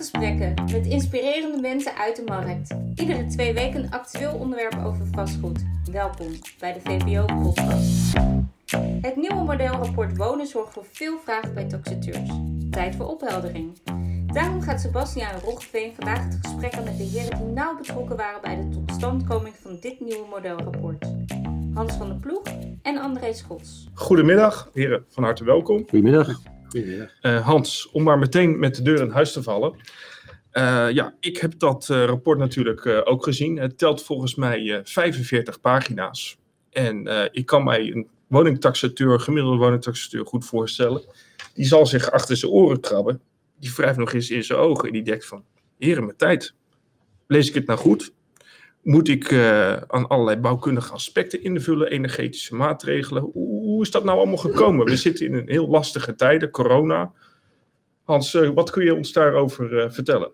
Praatgesprekken met inspirerende mensen uit de markt. Iedere twee weken een actueel onderwerp over vastgoed. Welkom bij de VBO-podcast. Het nieuwe modelrapport Wonen zorgt voor veel vragen bij taxateurs. Tijd voor opheldering. Daarom gaat Sebastiaan Roggeveen vandaag het gesprek aan met de heren die nauw betrokken waren bij de totstandkoming van dit nieuwe modelrapport. Hans van der Ploeg en André Schots. Goedemiddag, heren, van harte welkom. Goedemiddag. Uh, Hans, om maar meteen met de deur in huis te vallen. Uh, ja, ik heb dat uh, rapport natuurlijk ook gezien. Het telt volgens mij 45 pagina's. En ik kan mij een woningtaxateur, gemiddelde woningtaxateur, goed voorstellen. Die zal zich achter zijn oren krabben. Die wrijft nog eens in zijn ogen en die denkt van, heren, mijn tijd. Lees ik het nou goed? Moet ik aan allerlei bouwkundige aspecten invullen, energetische maatregelen? hoe is dat nou allemaal gekomen? We zitten in een heel lastige tijden, corona. Hans, uh, wat kun je ons daarover uh, vertellen?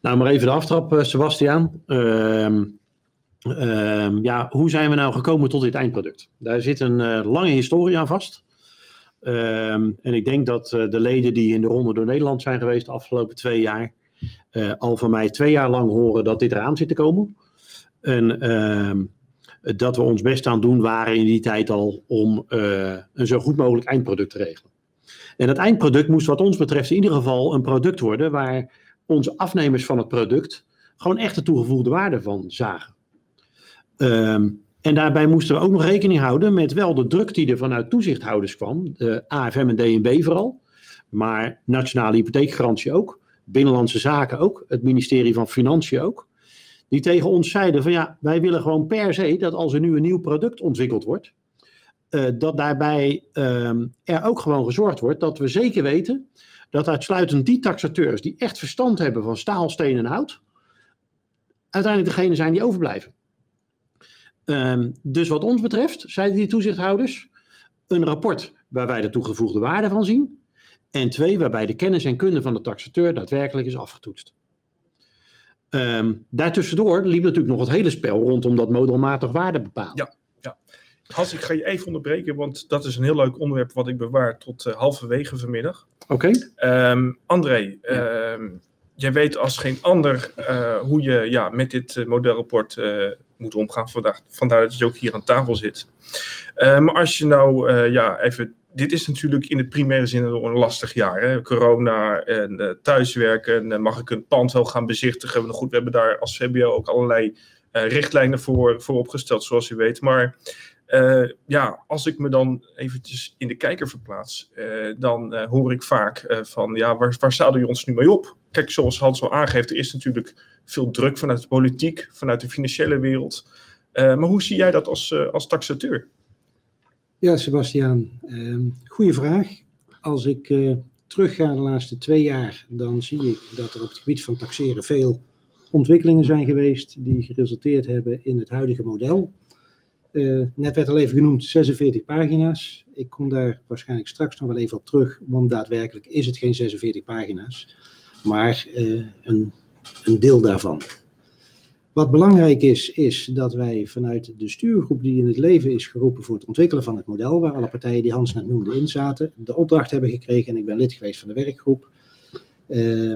Nou, maar even de aftrap, Sebastiaan. Ehm, ehm, ja, hoe zijn we nou gekomen tot dit eindproduct? Daar zit een lange historie aan vast. Ehm, en ik denk dat de leden die in de ronde door Nederland zijn geweest de afgelopen twee jaar, al van mij twee jaar lang horen dat dit eraan zit te komen. En dat we ons best aan doen waren in die tijd al om uh, een zo goed mogelijk eindproduct te regelen. En het eindproduct moest wat ons betreft in ieder geval een product worden waar onze afnemers van het product gewoon echt de toegevoegde waarde van zagen. Um, en daarbij moesten we ook nog rekening houden met wel de druk die er vanuit toezichthouders kwam, de AFM en DNB vooral, maar Nationale Hypotheekgarantie ook, Binnenlandse Zaken ook, het ministerie van Financiën ook die tegen ons zeiden van ja, wij willen gewoon per se dat als er nu een nieuw product ontwikkeld wordt, uh, dat daarbij um, er ook gewoon gezorgd wordt dat we zeker weten dat uitsluitend die taxateurs die echt verstand hebben van staal, steen en hout, uiteindelijk degene zijn die overblijven. Um, dus wat ons betreft, zeiden die toezichthouders, een rapport waar wij de toegevoegde waarde van zien. En twee, waarbij de kennis en kunde van de taxateur daadwerkelijk is afgetoetst. Um, daartussendoor liep natuurlijk nog het hele spel rondom dat modelmatig waarde bepalen. Ja, ja. Hans, ik ga je even onderbreken, want dat is een heel leuk onderwerp wat ik bewaar tot uh, halverwege vanmiddag. Oké. Okay. Um, André, ja. um, jij weet als geen ander uh, hoe je ja, met dit uh, modelrapport moet omgaan. Vandaar, vandaar dat je ook hier aan tafel zit. maar als je nou ja, even dit is natuurlijk in de primaire zin een lastig jaar. Hè? Corona en uh, thuiswerken. En, mag ik een pand wel gaan bezichtigen? Goed, we hebben daar als VBO ook allerlei uh, richtlijnen voor, voor opgesteld, zoals u weet. Maar ja, als ik me dan eventjes in de kijker verplaats, dan hoor ik vaak van, ja, waar, waar zadel je ons nu mee op? Kijk, zoals Hans al aangeeft, er is natuurlijk veel druk vanuit de politiek, vanuit de financiële wereld. maar hoe zie jij dat als, als taxateur? Ja, Sebastiaan, uh, goede vraag. Als ik uh, terugga de laatste twee jaar, dan zie ik dat er op het gebied van taxeren veel ontwikkelingen zijn geweest die geresulteerd hebben in het huidige model. Uh, net werd al even genoemd 46 pagina's. Ik kom daar waarschijnlijk straks nog wel even op terug, want daadwerkelijk is het geen 46 pagina's, maar uh, een, een deel daarvan. Wat belangrijk is, is dat wij vanuit de stuurgroep die in het leven is geroepen voor het ontwikkelen van het model, waar alle partijen die Hans net noemde in zaten, de opdracht hebben gekregen, en ik ben lid geweest van de werkgroep, eh,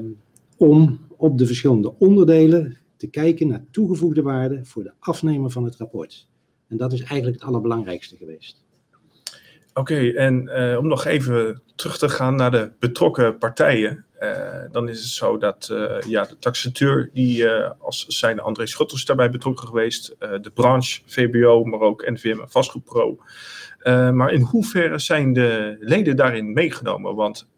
om op de verschillende onderdelen te kijken naar toegevoegde waarde voor de afnemer van het rapport. En dat is eigenlijk het allerbelangrijkste geweest. Oké, okay, en uh, om nog even terug te gaan naar de betrokken partijen. Uh, dan is het zo dat uh, ja, de taxateur, die als zijn André Schutters daarbij betrokken geweest, de branche, VBO, maar ook NVM en Vastgoed Pro. maar in hoeverre zijn de leden daarin meegenomen? Want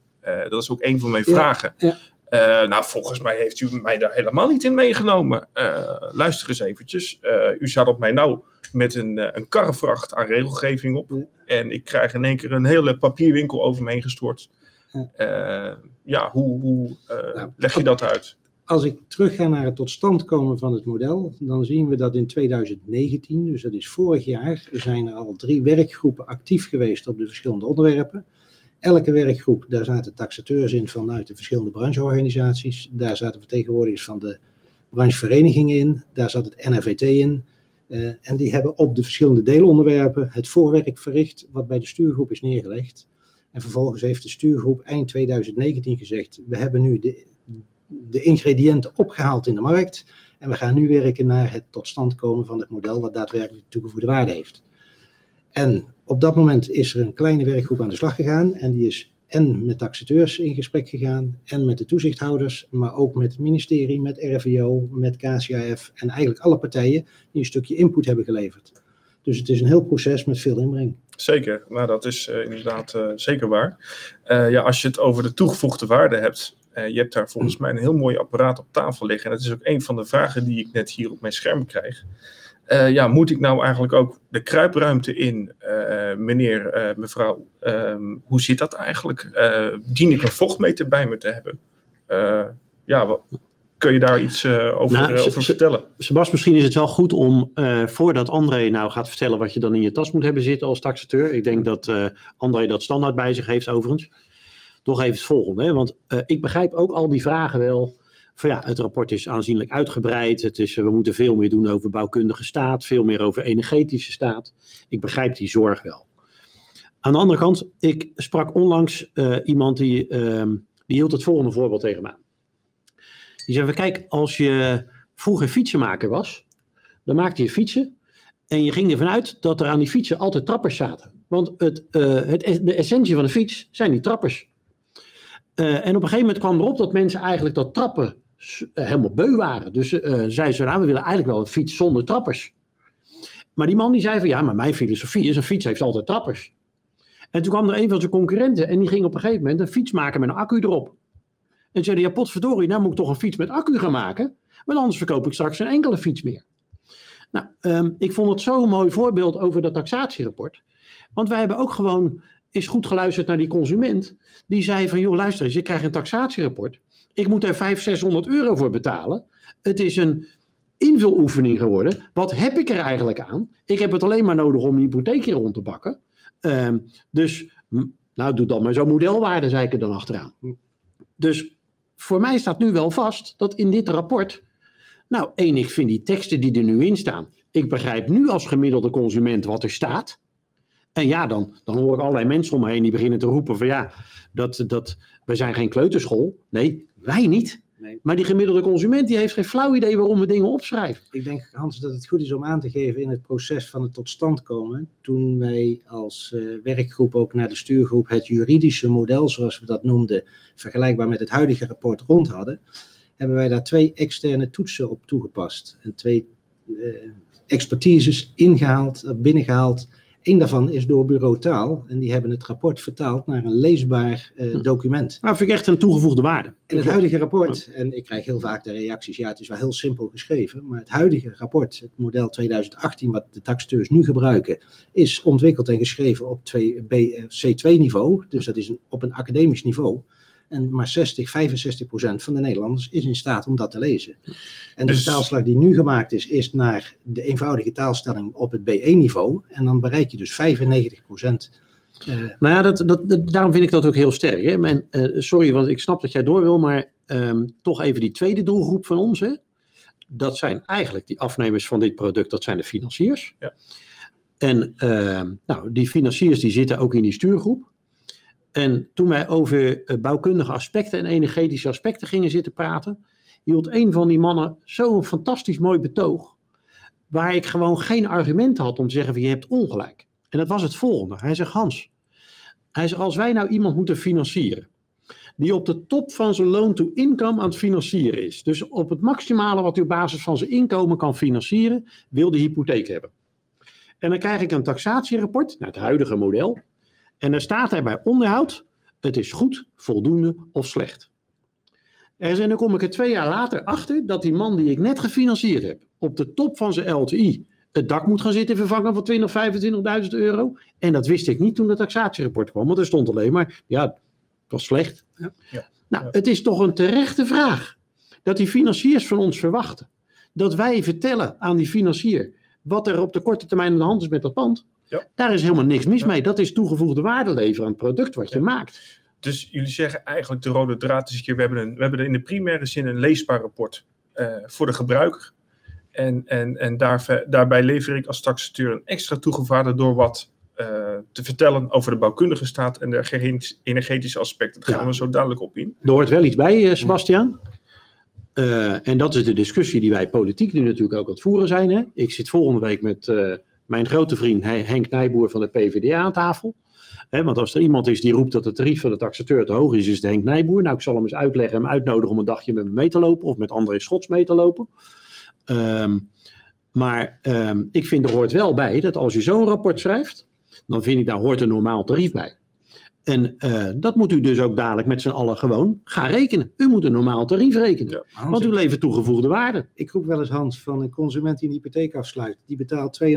dat is ook een van mijn ja, vragen. Ja. Uh, nou, volgens mij heeft u mij daar helemaal niet in meegenomen. Uh, luister eens eventjes. Uh, u zat op mij nou met een, een karrevracht aan regelgeving op. En ik krijg in één keer een hele papierwinkel over me heen gestort. Ja, ja hoe, hoe nou, leg je dat uit? Als ik terugga naar het tot stand komen van het model, dan zien we dat in 2019, dus dat is vorig jaar, zijn er al drie werkgroepen actief geweest op de verschillende onderwerpen. Elke werkgroep, daar zaten taxateurs in vanuit de verschillende brancheorganisaties. Daar zaten vertegenwoordigers van de brancheverenigingen in. Daar zat het NRVT in. Uh, en die hebben op de verschillende deelonderwerpen het voorwerk verricht wat bij de stuurgroep is neergelegd. En vervolgens heeft de stuurgroep eind 2019 gezegd, we hebben nu de, de ingrediënten opgehaald in de markt. En we gaan nu werken naar het tot stand komen van het model wat daadwerkelijk toegevoegde waarde heeft. En op dat moment is er een kleine werkgroep aan de slag gegaan. En die is en met taxateurs in gesprek gegaan. En met de toezichthouders. Maar ook met het ministerie, met RVO, met KCAF. En eigenlijk alle partijen die een stukje input hebben geleverd. Dus het is een heel proces met veel inbreng. Zeker, nou dat is uh, inderdaad uh, zeker waar. Uh, ja, als je het over de toegevoegde waarde hebt, je hebt daar volgens mij een heel mooi apparaat op tafel liggen. En dat is ook een van de vragen die ik net hier op mijn scherm krijg. Ja, moet ik nou eigenlijk ook de kruipruimte in, meneer, mevrouw, ehm, hoe zit dat eigenlijk? dien ik een vochtmeter bij me te hebben? ja, wat, kun je daar iets over, nou, over vertellen? Sebas, misschien is het wel goed om, voordat André nou gaat vertellen wat je dan in je tas moet hebben zitten als taxateur. Ik denk dat André dat standaard bij zich heeft overigens. Toch even het volgende. Hè? Want ik begrijp ook al die vragen wel. Van ja, het rapport is aanzienlijk uitgebreid. Het is, we moeten veel meer doen over bouwkundige staat. Veel meer over energetische staat. Ik begrijp die zorg wel. Aan de andere kant, ik sprak onlangs iemand die, ehm, die hield het volgende voorbeeld tegen me aan. Die zei, kijk, als je vroeger fietsenmaker was, dan maakte je fietsen en je ging ervan uit dat er aan die fietsen altijd trappers zaten. Want het, uh, het, de essentie van de fiets zijn die trappers. En op een gegeven moment kwam erop dat mensen eigenlijk dat trappen helemaal beu waren. Dus zeiden ze, nou, we willen eigenlijk wel een fiets zonder trappers. Maar die man die zei van, ja, maar mijn filosofie is, een fiets heeft altijd trappers. En toen kwam er een van zijn concurrenten en die ging op een gegeven moment een fiets maken met een accu erop. En zeiden, ja potverdorie, nou moet ik toch een fiets met accu gaan maken. Want anders verkoop ik straks geen enkele fiets meer. Nou, um, ik vond het zo'n mooi voorbeeld over dat taxatierapport. Want wij hebben ook gewoon eens goed geluisterd naar die consument. Die zei van, joh luister eens, ik krijg een taxatierapport. Ik moet er 500, 600 euro voor betalen. Het is een invuloefening geworden. Wat heb ik er eigenlijk aan? Ik heb het alleen maar nodig om een hypotheek hier rond te bakken. Um, dus, nou doe dan maar zo'n modelwaarde, zei ik er dan achteraan. Dus voor mij staat nu wel vast dat in dit rapport. Nou, één, ik vind die teksten die er nu in staan. Ik begrijp nu als gemiddelde consument wat er staat. En ja, dan, dan hoor ik allerlei mensen om me heen die beginnen te roepen van ja, dat, dat, wij zijn geen kleuterschool. Nee, wij niet. Nee. Maar die gemiddelde consument die heeft geen flauw idee waarom we dingen opschrijven. Ik denk, Hans, dat het goed is om aan te geven in het proces van het tot stand komen. Toen wij als uh, werkgroep ook naar de stuurgroep het juridische model, zoals we dat noemden, vergelijkbaar met het huidige rapport rond hadden, hebben wij daar twee externe toetsen op toegepast. En twee uh, expertises ingehaald, binnengehaald Eén daarvan is door Bureau Taal. En die hebben het rapport vertaald naar een leesbaar uh, document. Nou, vind ik echt een toegevoegde waarde. In het huidige rapport, en ik krijg heel vaak de reacties, ja, het is wel heel simpel geschreven. Maar het huidige rapport, het model 2018, wat de taxateurs nu gebruiken, is ontwikkeld en geschreven op C2-niveau. Dus dat is een, op een academisch niveau. En maar 60, 65 procent van de Nederlanders is in staat om dat te lezen. En de dus... taalslag die nu gemaakt is, is naar de eenvoudige taalstelling op het B1-niveau. En dan bereik je dus 95 procent. Uh... Nou ja, dat, dat, daarom vind ik dat ook heel sterk. Hè? Men, uh, sorry, want ik snap dat jij door wil, maar um, toch even die tweede doelgroep van ons. Hè? Dat zijn eigenlijk die afnemers van dit product, dat zijn de financiers. Ja. En uh, nou, die financiers die zitten ook in die stuurgroep. En toen wij over eh, bouwkundige aspecten en energetische aspecten gingen zitten praten, hield een van die mannen zo'n fantastisch mooi betoog, waar ik gewoon geen argumenten had om te zeggen van je hebt ongelijk. En dat was het volgende. Hij zegt Hans, hij zegt als wij nou iemand moeten financieren, die op de top van zijn loon-to-income aan het financieren is, dus op het maximale wat hij op basis van zijn inkomen kan financieren, wil de hypotheek hebben. En dan krijg ik een taxatierapport, naar het huidige model, en dan staat er bij onderhoud, het is goed, voldoende of slecht. En dan kom ik er twee jaar later achter dat die man die ik net gefinancierd heb, op de top van zijn LTI, het dak moet gaan zitten vervangen van 20, 25.000 euro. En dat wist ik niet toen het taxatierapport kwam, want er stond alleen maar, ja, het was slecht. Ja. Ja. Nou, het is toch een terechte vraag dat die financiers van ons verwachten. Dat wij vertellen aan die financier wat er op de korte termijn aan de hand is met dat pand. Ja. Daar is helemaal niks mis mee. Dat is toegevoegde waarde leveren aan het product wat je maakt. Dus jullie zeggen eigenlijk de rode draad is hier, we hebben, een, we hebben in de primaire zin een leesbaar rapport uh, voor de gebruiker. En, en, en daar, daarbij lever ik als taxateur een extra toegevoegde door wat uh, te vertellen over de bouwkundige staat en de energetische aspecten. Daar gaan we zo duidelijk op in. Er hoort wel iets bij, uh, Sebastian. Eh, en dat is de discussie die wij politiek nu natuurlijk ook aan het voeren zijn. Hè? Ik zit volgende week met eh, mijn grote vriend Henk Nijboer van de PvdA aan tafel. Want als er iemand is die roept dat het tarief van de taxateur te hoog is, is het Henk Nijboer. Nou, ik zal hem eens uitleggen en hem uitnodigen om een dagje met me mee te lopen of met André Schots mee te lopen. Ehm, maar ehm, ik vind er hoort wel bij dat als je zo'n rapport schrijft, dan vind ik daar hoort een normaal tarief bij. En uh, dat moet u dus ook dadelijk met z'n allen gewoon gaan rekenen. U moet een normaal tarief rekenen. Ja, want u levert toegevoegde waarde. Ik roep wel eens Hans van een consument die een hypotheek afsluit. Die betaalt 2.500,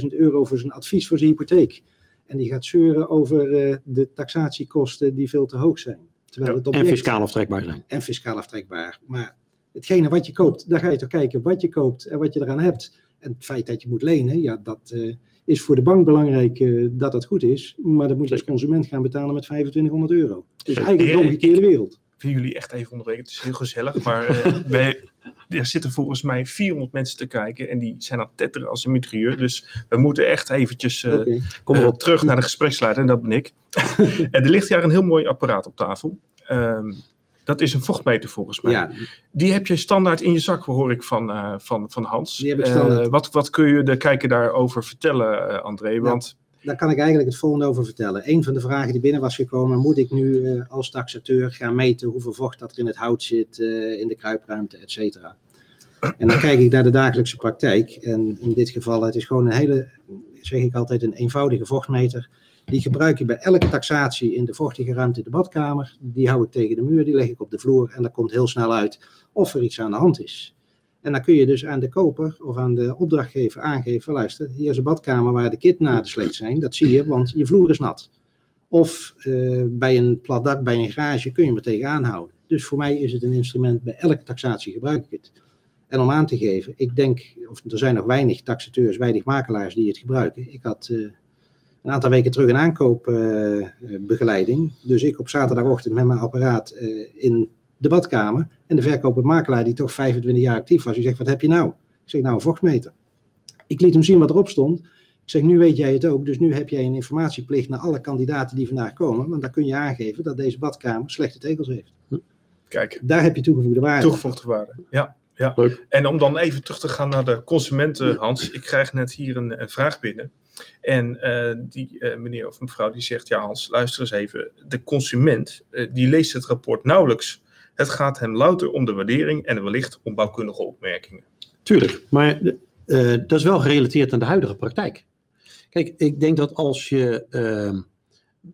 3.000 euro voor zijn advies voor zijn hypotheek. En die gaat zeuren over uh, de taxatiekosten die veel te hoog zijn. Terwijl het object, en fiscaal aftrekbaar zijn. En fiscaal aftrekbaar. Maar hetgene wat je koopt, daar ga je toch kijken wat je koopt en wat je eraan hebt. En het feit dat je moet lenen, ja, dat, uh, is voor de bank belangrijk uh, dat het goed is. Maar dat moet je als consument gaan betalen met 2500 euro. Dus eigenlijk de omgekeerde wereld. Ik wil jullie echt even onderbreken. Het is heel gezellig. Maar uh, wij, er zitten volgens mij 400 mensen te kijken. En die zijn aan het tetteren als een mitrailleur. Dus we moeten echt eventjes uh, okay. Kom uh, terug naar de gespreksleider. En dat ben ik. en er ligt hier een heel mooi apparaat op tafel. Um, dat is een vochtmeter volgens mij. Ja. Die heb je standaard in je zak, hoor ik van, uh, van, van Hans. Die heb ik standaard. Uh, wat, wat kun je de kijker daarover vertellen, uh, André? Want... Daar kan ik eigenlijk het volgende over vertellen. Een van de vragen die binnen was gekomen, moet ik nu als taxateur gaan meten hoeveel vocht dat er in het hout zit, in de kruipruimte, et cetera. En dan kijk ik naar de dagelijkse praktijk. En in dit geval, het is gewoon een hele, zeg ik altijd, een eenvoudige vochtmeter die gebruik je bij elke taxatie in de vochtige ruimte in de badkamer. Die hou ik tegen de muur, die leg ik op de vloer en dan komt heel snel uit of er iets aan de hand is. En dan kun je dus aan de koper of aan de opdrachtgever aangeven, luister, hier is een badkamer waar de kitnaden slecht zijn. Dat zie je, want je vloer is nat. Of uh, bij een plat dak, bij een garage kun je me tegenaan houden. Dus voor mij is het een instrument, bij elke taxatie gebruik ik het. En om aan te geven, ik denk, of er zijn nog weinig taxateurs, weinig makelaars die het gebruiken. Ik had uh, een aantal weken terug een aankoopbegeleiding. dus ik op zaterdagochtend met mijn apparaat uh, in de badkamer. En de verkoper-makelaar, die toch 25 jaar actief was, die zegt: Wat heb je nou? Ik zeg: Nou, een vochtmeter. Ik liet hem zien wat erop stond. Ik zeg: Nu weet jij het ook. Dus nu heb jij een informatieplicht naar alle kandidaten die vandaag komen. Want dan kun je aangeven dat deze badkamer slechte tegels heeft. Kijk. Daar heb je toegevoegde waarde. Toegevoegde waarde, ja. Ja, Leuk. en om dan even terug te gaan naar de consumenten, Hans. Ik krijg net hier een, een vraag binnen. En uh, die uh, meneer of mevrouw die zegt, ja Hans, luister eens even. De consument, uh, die leest het rapport nauwelijks. Het gaat hem louter om de waardering en wellicht om bouwkundige opmerkingen. Tuurlijk, maar dat is wel gerelateerd aan de huidige praktijk. Kijk, ik denk dat als je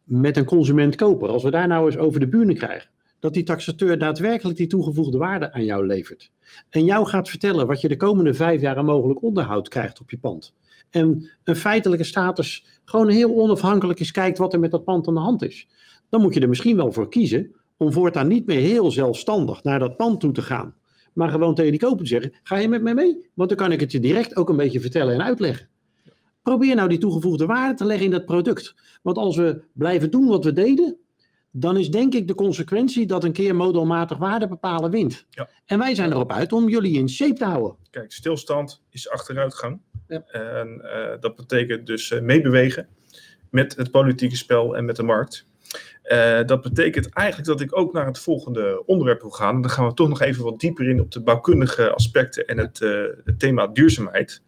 met een consument koper, als we daar nou eens over de buren krijgen, dat die taxateur daadwerkelijk die toegevoegde waarde aan jou levert. En jou gaat vertellen wat je de komende vijf jaar mogelijk onderhoud krijgt op je pand en een feitelijke status gewoon heel onafhankelijk eens kijkt wat er met dat pand aan de hand is. Dan moet je er misschien wel voor kiezen om voortaan niet meer heel zelfstandig naar dat pand toe te gaan. Maar gewoon tegen die koper te zeggen, ga je met mij mee? Want dan kan ik het je direct ook een beetje vertellen en uitleggen. Probeer nou die toegevoegde waarde te leggen in dat product. Want als we blijven doen wat we deden, dan is denk ik de consequentie dat een keer modelmatig waarde bepalen wint. Ja. En wij zijn erop uit om jullie in shape te houden. Kijk, stilstand is achteruitgang. Ja. En uh, dat betekent dus uh, meebewegen met het politieke spel en met de markt. Uh, dat betekent eigenlijk dat ik ook naar het volgende onderwerp wil gaan. Dan gaan we toch nog even wat dieper in op de bouwkundige aspecten en het, het thema duurzaamheid.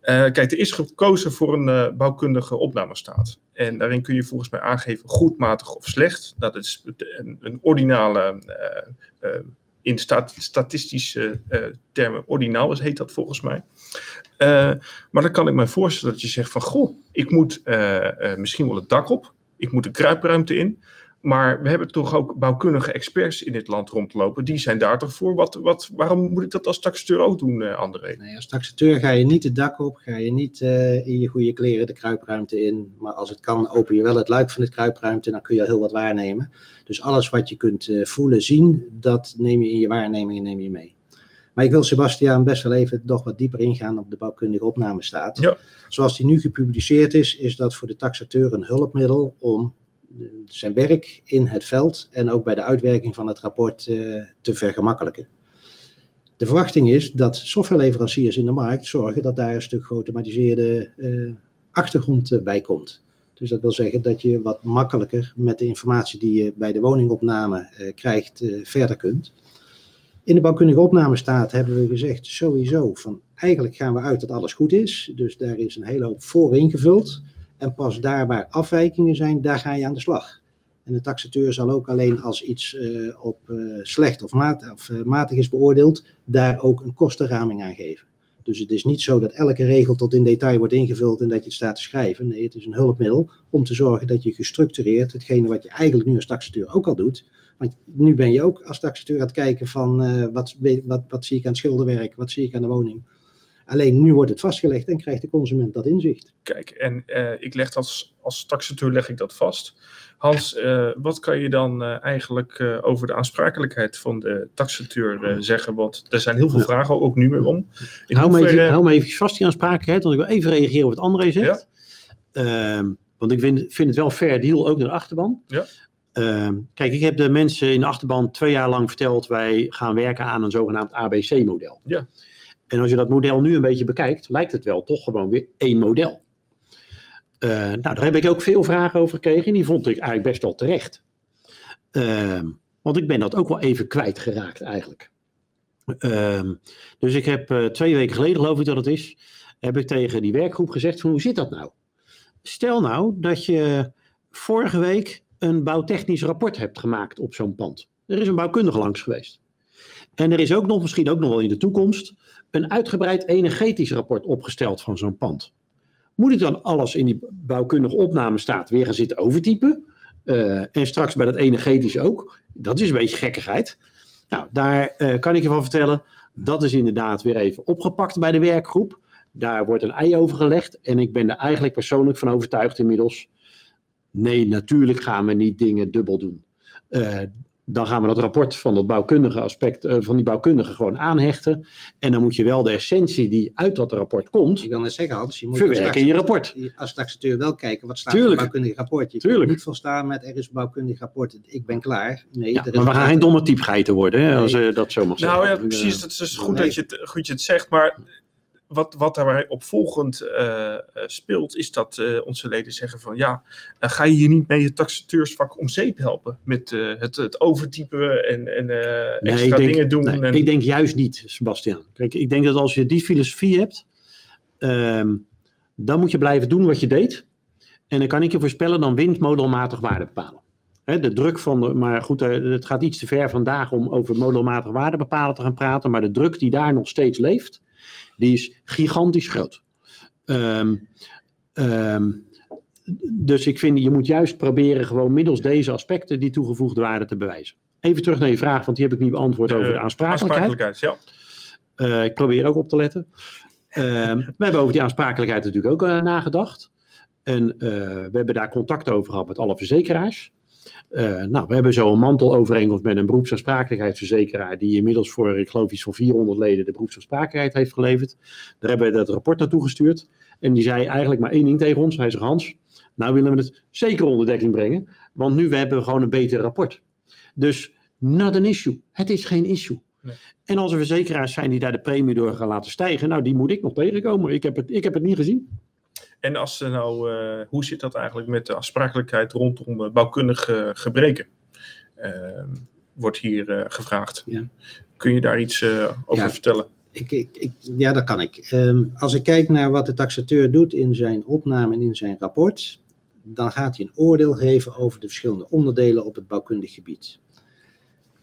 kijk, er is gekozen voor een bouwkundige opnamestaat. En daarin kun je volgens mij aangeven goed, matig of slecht. Dat is een, een ordinale in stat statistische termen ordinaal heet dat volgens mij. Maar dan kan ik me voorstellen dat je zegt van, goh, ik moet misschien wel het dak op, ik moet de kruipruimte in, maar we hebben toch ook bouwkundige experts in dit land rondlopen. Die zijn daar toch voor? Wat, wat, waarom moet ik dat als taxateur ook doen, uh, André? Nee, als taxateur ga je niet het dak op. Ga je niet uh, in je goede kleren de kruipruimte in. Maar als het kan, open je wel het luik van de kruipruimte. Dan kun je heel wat waarnemen. Dus alles wat je kunt uh, voelen, zien, dat neem je in je waarnemingen neem je mee. Maar ik wil Sebastiaan best wel even nog wat dieper ingaan op de bouwkundige opnamestaat. Ja. Zoals die nu gepubliceerd is, is dat voor de taxateur een hulpmiddel om zijn werk in het veld en ook bij de uitwerking van het rapport uh, te vergemakkelijken. De verwachting is dat softwareleveranciers in de markt zorgen dat daar een stuk geautomatiseerde uh, achtergrond uh, bij komt. Dus dat wil zeggen dat je wat makkelijker met de informatie die je bij de woningopname krijgt verder kunt. In de bouwkundige opnamestaat hebben we gezegd sowieso van eigenlijk gaan we uit dat alles goed is. Dus daar is een hele hoop voor ingevuld. En pas daar waar afwijkingen zijn, daar ga je aan de slag. En de taxateur zal ook alleen als iets eh, op eh, slecht of, of eh, matig is beoordeeld, daar ook een kostenraming aan geven. Dus het is niet zo dat elke regel tot in detail wordt ingevuld en dat je het staat te schrijven. Nee, het is een hulpmiddel om te zorgen dat je gestructureerd, hetgene wat je eigenlijk nu als taxateur ook al doet. Want nu ben je ook als taxateur aan het kijken van wat, wat, wat zie ik aan het schilderwerk, wat zie ik aan de woning. Alleen nu wordt het vastgelegd en krijgt de consument dat inzicht. Kijk, en ik leg als, als taxateur leg ik dat vast. Hans, uh, wat kan je dan uh, eigenlijk over de aansprakelijkheid van de taxateur zeggen? Want er zijn heel veel vragen, ook nu weer om. hou, me even, hou me even vast die aansprakelijkheid, want ik wil even reageren op wat André zegt. Ja? Ehm, want ik vind, vind, het wel fair deal, ook naar de achterban. Ja. Ehm, kijk, ik heb de mensen in de achterban twee jaar lang verteld, wij gaan werken aan een zogenaamd ABC-model. Ja. En als je dat model nu een beetje bekijkt, lijkt het wel toch gewoon weer één model. Uh, nou, daar heb ik ook veel vragen over gekregen en die vond ik eigenlijk best wel terecht. Uh, want ik ben dat ook wel even kwijtgeraakt eigenlijk. Dus ik heb uh, twee weken geleden, geloof ik dat het is, heb ik tegen die werkgroep gezegd van hoe zit dat nou? Stel nou dat je vorige week een bouwtechnisch rapport hebt gemaakt op zo'n pand. Er is een bouwkundige langs geweest. En er is ook nog, misschien ook nog wel in de toekomst, een uitgebreid energetisch rapport opgesteld van zo'n pand. Moet ik dan alles in die bouwkundige opname staat weer gaan zitten overtypen? Uh, en straks bij dat energetisch ook. Dat is een beetje gekkigheid. Nou, daar uh, kan ik je van vertellen. Dat is inderdaad weer even opgepakt bij de werkgroep. Daar wordt een ei over gelegd. En ik ben er eigenlijk persoonlijk van overtuigd inmiddels. Nee, natuurlijk gaan we niet dingen dubbel doen. Uh, dan gaan we dat rapport van dat bouwkundige aspect, uh, van die bouwkundige gewoon aanhechten. En dan moet je wel de essentie die uit dat rapport komt. Ik wil net zeggen, Hans, je moet verwerken in je rapport. Als taxateur wel kijken wat staat in het bouwkundige rapport. Je Tuurlijk. kunt niet volstaan met er is een bouwkundig rapport, ik ben klaar. Nee, ja, maar we gaan geen domme typgeiten worden, hè, als je dat zo mag zeggen. Nou ja, precies. Het is goed, nee. dat je het, goed je het zegt, maar wat, wat daarbij opvolgend uh, speelt, is dat uh, onze leden zeggen van ja, ga je hier niet mee het taxateursvak om zeep helpen met het, het overtypen en, en extra denk, dingen doen? Nee, en... Ik denk juist niet, Sebastian. Kijk, ik denk dat als je die filosofie hebt, um, dan moet je blijven doen wat je deed. En dan kan ik je voorspellen, dan wint modelmatig waarde bepalen. He, de druk van de, maar goed, het gaat iets te ver vandaag om over modelmatig waarde bepalen te gaan praten, maar de druk die daar nog steeds leeft, die is gigantisch groot. Um, um, dus ik vind, je moet juist proberen gewoon middels deze aspecten die toegevoegde waarde te bewijzen. Even terug naar je vraag, want die heb ik niet beantwoord over de aansprakelijkheid. aansprakelijkheid ja. Uh, ik probeer ook op te letten. Uh, we hebben over die aansprakelijkheid natuurlijk ook uh, nagedacht. En we hebben daar contact over gehad met alle verzekeraars. Uh, nou, we hebben zo een mantelovereenkomst met een beroepsaansprakelijkheidsverzekeraar die inmiddels voor, ik geloof iets van 400 leden de beroepsaansprakelijkheid heeft geleverd. Daar hebben we dat rapport naartoe gestuurd. En die zei eigenlijk maar één ding tegen ons. Hij zegt, Hans, nou willen we het zeker onder dekking brengen, want nu hebben we gewoon een beter rapport. Dus, not an issue. Het is geen issue. Nee. En als er verzekeraars zijn die daar de premie door gaan laten stijgen, nou die moet ik nog tegenkomen. Ik heb het, ik heb het niet gezien. En als ze nou, uh, hoe zit dat eigenlijk met de afsprakelijkheid rondom uh, bouwkundige gebreken? Uh, wordt hier gevraagd. Ja. Kun je daar iets over Ja. vertellen? Ik, ik, ik, ja, dat kan ik. Um, als ik kijk naar wat de taxateur doet in zijn opname en in zijn rapport, dan gaat hij een oordeel geven over de verschillende onderdelen op het bouwkundig gebied.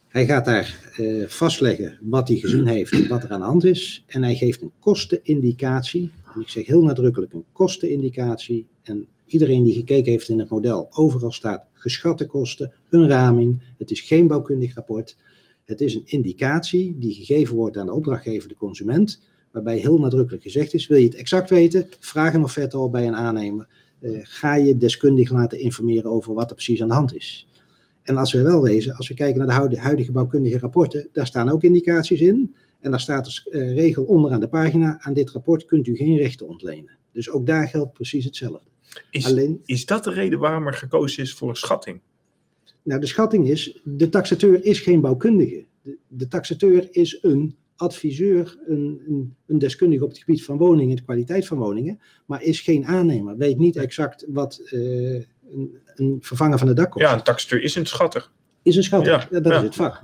Hij gaat daar uh, vastleggen wat hij gezien heeft, wat er aan de hand is. En hij geeft een kostenindicatie. Ik zeg heel nadrukkelijk een kostenindicatie. En iedereen die gekeken heeft in het model, overal staat geschatte kosten, een raming. Het is geen bouwkundig rapport. Het is een indicatie die gegeven wordt aan de opdrachtgever, de consument. Waarbij heel nadrukkelijk gezegd is, wil je het exact weten, vraag een offerte op bij een aannemer. Uh, ga je deskundig laten informeren over wat er precies aan de hand is. En als we wel wezen, als we kijken naar de huidige bouwkundige rapporten, daar staan ook indicaties in. En daar staat als uh, regel onderaan de pagina, aan dit rapport kunt u geen rechten ontlenen. Dus ook daar geldt precies hetzelfde. Is, Alleen, is dat de reden waarom er gekozen is voor een schatting? Nou, de schatting is, de taxateur is geen bouwkundige. De, de taxateur is een adviseur, een, een, een, deskundige op het gebied van woningen, de kwaliteit van woningen, maar is geen aannemer. Weet niet exact wat uh, een, een, vervanger van de dak kost. Ja, een taxateur is een schatter. Is een schatter, ja, dat ja. is het vak.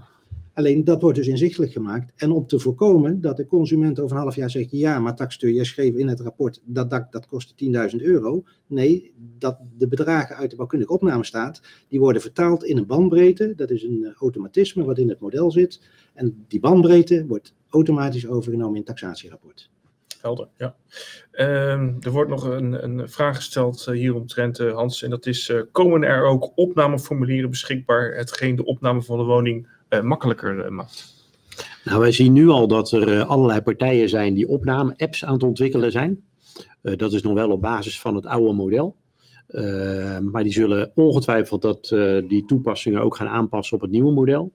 Alleen dat wordt dus inzichtelijk gemaakt. En om te voorkomen dat de consument over een half jaar zegt: ja, maar taxateur, jij schreef in het rapport dat dak dat kostte 10.000 euro. Nee, dat de bedragen uit de bouwkundige opname staat, die worden vertaald in een bandbreedte. Dat is een eh, automatisme wat in het model zit. En die bandbreedte wordt automatisch overgenomen in het taxatierapport. Helder, ja. Ehm, er wordt nog een, een vraag gesteld uh, hier omtrent, uh, Hans. En dat is, komen er ook opnameformulieren beschikbaar, hetgeen de opname van de woning makkelijker maakt? Nou, wij zien nu al dat er allerlei partijen zijn die opname-apps aan het ontwikkelen zijn. dat is nog wel op basis van het oude model. maar die zullen ongetwijfeld dat, die toepassingen ook gaan aanpassen op het nieuwe model.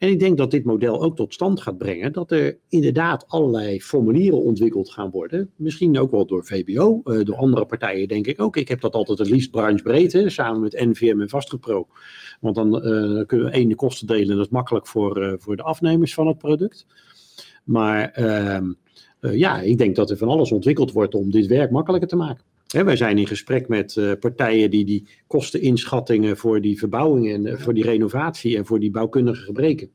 En ik denk dat dit model ook tot stand gaat brengen dat er inderdaad allerlei formulieren ontwikkeld gaan worden. Misschien ook wel door VBO, uh, door andere partijen denk ik ook. Ik heb dat altijd het liefst branchebreed, samen met NVM en Vastgepro. Want dan uh, kunnen we één de kosten delen en dat is makkelijk voor, uh, voor de afnemers van het product. Maar ehm, ja, ik denk dat er van alles ontwikkeld wordt om dit werk makkelijker te maken. He, wij zijn in gesprek met uh, partijen die die kosteninschattingen voor die verbouwing en uh, voor die renovatie en voor die bouwkundige gebreken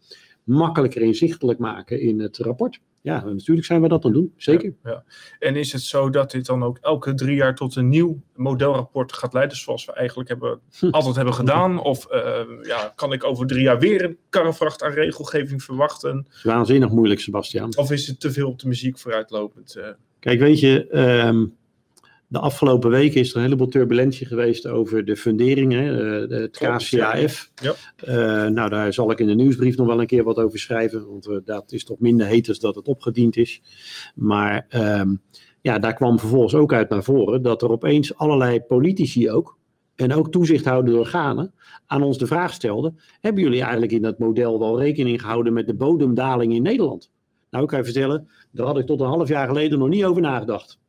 makkelijker inzichtelijk maken in het rapport. Ja, natuurlijk zijn we dat aan doen, zeker. Ja, ja. En is het zo dat dit dan ook elke drie jaar tot een nieuw modelrapport gaat leiden, zoals we eigenlijk hebben, altijd hebben gedaan? Of uh, ja, kan ik over drie jaar weer een karrevracht aan regelgeving verwachten? Waanzinnig moeilijk, Sebastian. Of is het te veel op de muziek vooruitlopend? Kijk, weet je, um, de afgelopen weken is er een heleboel turbulentie geweest over de funderingen, uh, het KCAF. Ja. Uh, nou, daar zal ik in de nieuwsbrief nog wel een keer wat over schrijven, want uh, dat is toch minder heet als dat het opgediend is. Maar um, ja, daar kwam vervolgens ook uit naar voren dat er opeens allerlei politici ook, en ook toezichthoudende organen, aan ons de vraag stelden: hebben jullie eigenlijk in dat model wel rekening gehouden met de bodemdaling in Nederland? Nou, ik kan je vertellen, daar had ik tot een half jaar geleden nog niet over nagedacht.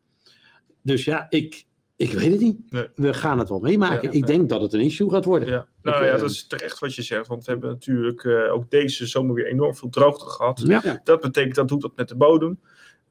Dus ja, ik, ik weet het niet. Nee. We gaan het wel meemaken. Ja, ik denk dat het een issue gaat worden. Ja. Nou ik, ja, dat is terecht wat je zegt. Want we hebben natuurlijk uh, ook deze zomer weer enorm veel droogte gehad. Ja. Dat betekent dat doet dat met de bodem.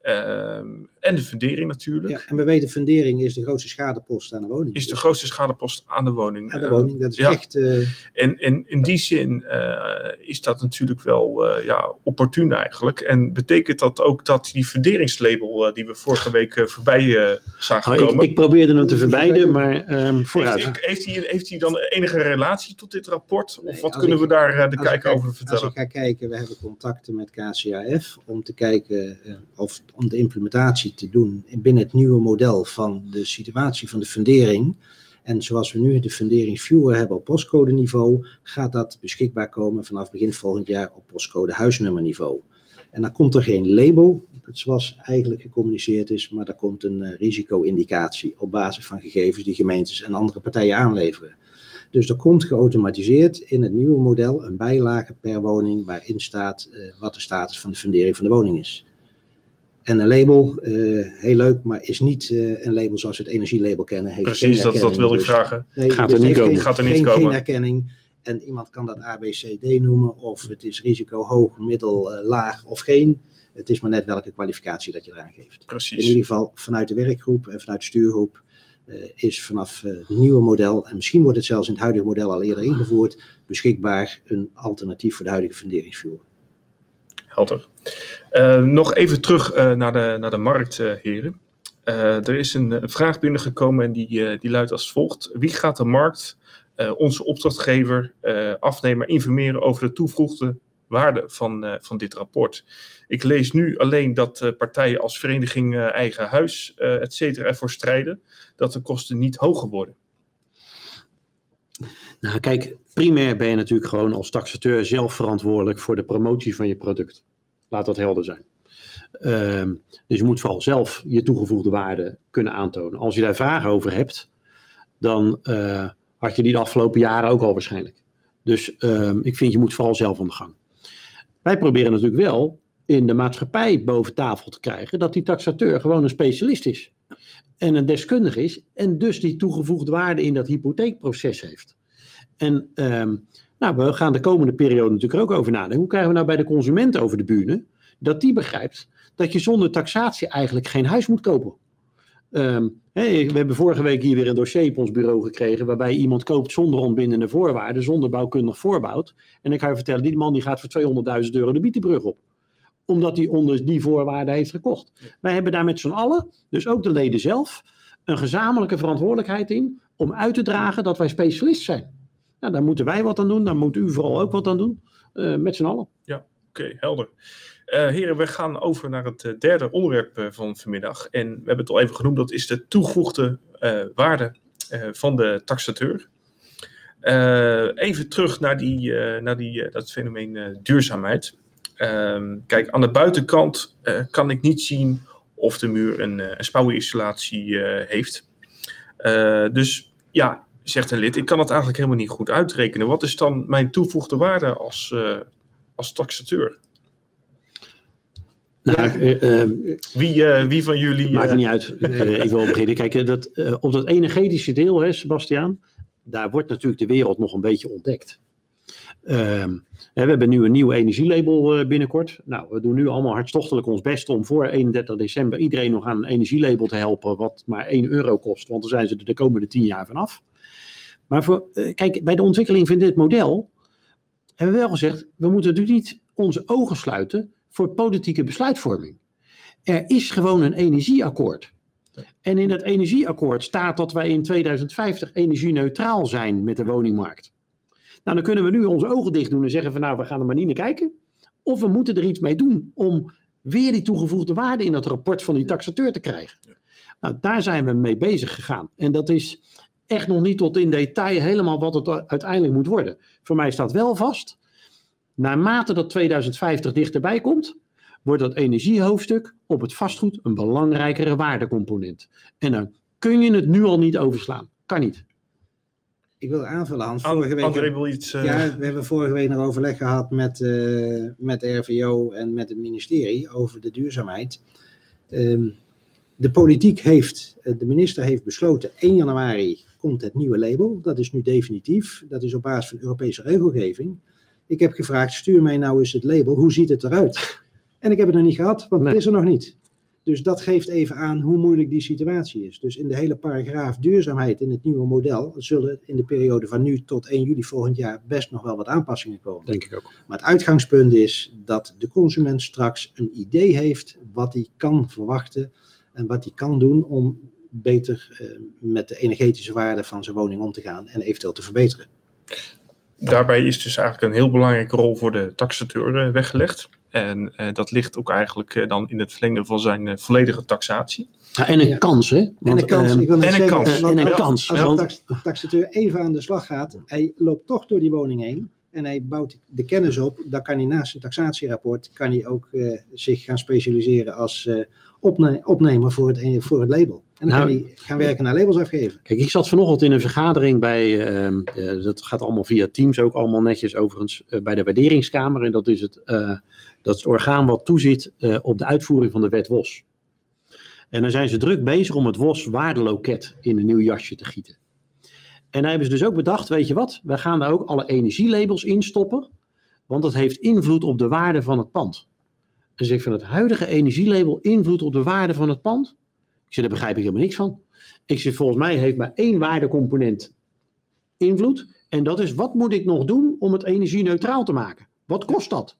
Uh, en de fundering natuurlijk. Ja, en we weten, fundering is de grootste schadepost aan de woning. Is de grootste schadepost aan de woning. Aan de woning, dat is ja. echt... Uh... En, en in die zin uh, is dat natuurlijk wel uh, ja, opportun eigenlijk. En betekent dat ook dat die funderingslabel die we vorige week voorbij zagen oh, komen... Ik, ik probeerde hem te vermijden, maar um, vooruit. Heeft, heeft, hij, heeft hij dan enige relatie tot dit rapport? Nee, of wat kunnen ik, we daar de kijker over vertellen? Als ik ga kijken, we hebben contacten met KCAF om te kijken of om de implementatie te doen binnen het nieuwe model van de situatie van de fundering. En zoals we nu de funderingsviewer hebben op postcode niveau, gaat dat beschikbaar komen vanaf begin volgend jaar op postcode huisnummerniveau. En dan komt er geen label, zoals eigenlijk gecommuniceerd is, maar er komt een uh, risico-indicatie op basis van gegevens die gemeentes en andere partijen aanleveren. Dus er komt geautomatiseerd in het nieuwe model een bijlage per woning waarin staat uh, wat de status van de fundering van de woning is. En een label, uh, heel leuk, maar is niet uh, een label zoals we het energielabel kennen. Heeft Precies, dat, dat wilde ik dus, vragen. Nee, gaat er niet komen. Geen, gaat er niet geen, komen. Geen herkenning. En iemand kan dat ABCD noemen, of het is risico hoog, middel, uh, laag of geen. Het is maar net welke kwalificatie dat je eraan geeft. Precies. In ieder geval vanuit de werkgroep en vanuit de stuurgroep is vanaf het nieuwe model, en misschien wordt het zelfs in het huidige model al eerder ingevoerd, beschikbaar een alternatief voor de huidige funderingsvloer. Helder. Uh, nog even terug uh, naar, de, naar de markt, uh, heren. er is een, een, vraag binnengekomen en die, die luidt als volgt. Wie gaat de markt, onze opdrachtgever, afnemer informeren over de toegevoegde waarde van, van dit rapport? Ik lees nu alleen dat partijen als Vereniging Eigen Huis, et cetera, ervoor strijden dat de kosten niet hoger worden. Nou, kijk, primair ben je natuurlijk gewoon als taxateur zelf verantwoordelijk voor de promotie van je product. Laat dat helder zijn. Um, dus je moet vooral zelf je toegevoegde waarde kunnen aantonen. Als je daar vragen over hebt, dan uh, had je die de afgelopen jaren ook al waarschijnlijk. Dus um, ik vind je moet vooral zelf aan de gang. Wij proberen natuurlijk wel in de maatschappij boven tafel te krijgen dat die taxateur gewoon een specialist is. En een deskundige is en dus die toegevoegde waarde in dat hypotheekproces heeft. En um, nou, we gaan de komende periode natuurlijk ook over nadenken. Hoe krijgen we nou bij de consument over de bühne dat die begrijpt dat je zonder taxatie eigenlijk geen huis moet kopen? Ehm, we hebben vorige week hier weer een dossier op ons bureau gekregen. waarbij iemand koopt zonder ontbindende voorwaarden. zonder bouwkundig voorbouwd. En ik ga je vertellen, die man die gaat voor 200.000 euro de bietenbrug op. Omdat hij onder die voorwaarden heeft gekocht. Wij hebben daar met z'n allen, dus ook de leden zelf. een gezamenlijke verantwoordelijkheid in. om uit te dragen dat wij specialist zijn. Nou, daar moeten wij wat aan doen. Daar moet u vooral ook wat aan doen. eh, met z'n allen. Oké, helder. Eh, heren, we gaan over naar het eh, derde onderwerp van vanmiddag. En we hebben het al even genoemd, dat is de toegevoegde waarde van de taxateur. Even terug naar, die, naar die, dat fenomeen duurzaamheid. Ehm, kijk, aan de buitenkant eh, kan ik niet zien of de muur een, eh, een spouweninstallatie eh, heeft. Eh, dus ja, zegt een lid, ik kan het eigenlijk helemaal niet goed uitrekenen. Wat is dan mijn toegevoegde waarde als, eh, als taxateur? Nou, Wie, eh, wie van jullie... Maakt niet uit. Ik wil beginnen. Kijk, dat, eh, op dat energetische deel, hè, Sebastiaan, daar wordt natuurlijk de wereld nog een beetje ontdekt. Ehm, we hebben nu een nieuw energielabel eh, binnenkort. Nou, we doen nu allemaal hartstochtelijk ons best om voor 31 december iedereen nog aan een energielabel te helpen, wat maar 1 euro kost, want dan zijn ze er de komende 10 jaar vanaf. Maar voor, eh, kijk, bij de ontwikkeling van dit model hebben we wel gezegd, we moeten natuurlijk niet onze ogen sluiten voor politieke besluitvorming. Er is gewoon een energieakkoord. En in het energieakkoord staat dat wij in 2050 energie-neutraal zijn met de woningmarkt. Nou, dan kunnen we nu onze ogen dicht doen en zeggen van nou, we gaan er maar niet naar kijken. Of we moeten er iets mee doen om weer die toegevoegde waarde in dat rapport van die taxateur te krijgen. Nou, daar zijn we mee bezig gegaan. En dat is echt nog niet tot in detail helemaal wat het uiteindelijk moet worden. Voor mij staat wel vast, naarmate dat 2050 dichterbij komt, wordt dat energiehoofdstuk op het vastgoed een belangrijkere waardecomponent. En dan kun je het nu al niet overslaan. Kan niet. Ik wil aanvullen, Hans. An- Vorige week, André wil iets... eh, ja, we hebben vorige week nog overleg gehad met, eh, met de RVO en met het ministerie over de duurzaamheid. Ehm, de politiek heeft, eh, de minister heeft besloten, 1 januari komt het nieuwe label. Dat is nu definitief. Dat is op basis van Europese regelgeving. Ik heb gevraagd, stuur mij nou eens het label. Hoe ziet het eruit? En ik heb het nog niet gehad, want Nee. het is er nog niet. Dus dat geeft even aan hoe moeilijk die situatie is. Dus in de hele paragraaf duurzaamheid in het nieuwe model zullen in de periode van nu tot 1 juli volgend jaar best nog wel wat aanpassingen komen. Denk ik ook. Maar het uitgangspunt is dat de consument straks een idee heeft wat hij kan verwachten en wat hij kan doen om beter eh, met de energetische waarde van zijn woning om te gaan en eventueel te verbeteren. Daarbij is dus eigenlijk een heel belangrijke rol voor de taxateur eh, weggelegd. En eh, dat ligt ook eigenlijk eh, dan in het verlengde van zijn eh, volledige taxatie. Ja, en een Ja. kans, hè? En een kans, ehm, ik wil net en een zeggen, kans. want En een als- kans, Als tax- taxateur even aan de slag gaat, hij loopt toch door die woning heen en hij bouwt de kennis op, dan kan hij naast zijn taxatierapport kan hij ook eh, zich gaan specialiseren als eh, opne- opnemer voor het, voor het label. En dan Nou, gaan werken naar labels afgeven. Kijk, ik zat vanochtend in een vergadering bij, ehm, eh, dat gaat allemaal via Teams ook allemaal netjes overigens, eh, bij de waarderingskamer. En dat is het, eh, dat is het orgaan wat toeziet eh, op de uitvoering van de wet WOS. En dan zijn ze druk bezig om het WOS waardeloket in een nieuw jasje te gieten. En dan hebben ze dus ook bedacht, weet je wat, we gaan daar ook alle energielabels in stoppen, want dat heeft invloed op de waarde van het pand. Dus ik van het huidige energielabel invloed op de waarde van het pand. Ik zeg, daar begrijp ik helemaal niks van. Ik zeg, volgens mij heeft maar één waardecomponent invloed. En dat is, wat moet ik nog doen om het energie-neutraal te maken? Wat kost dat?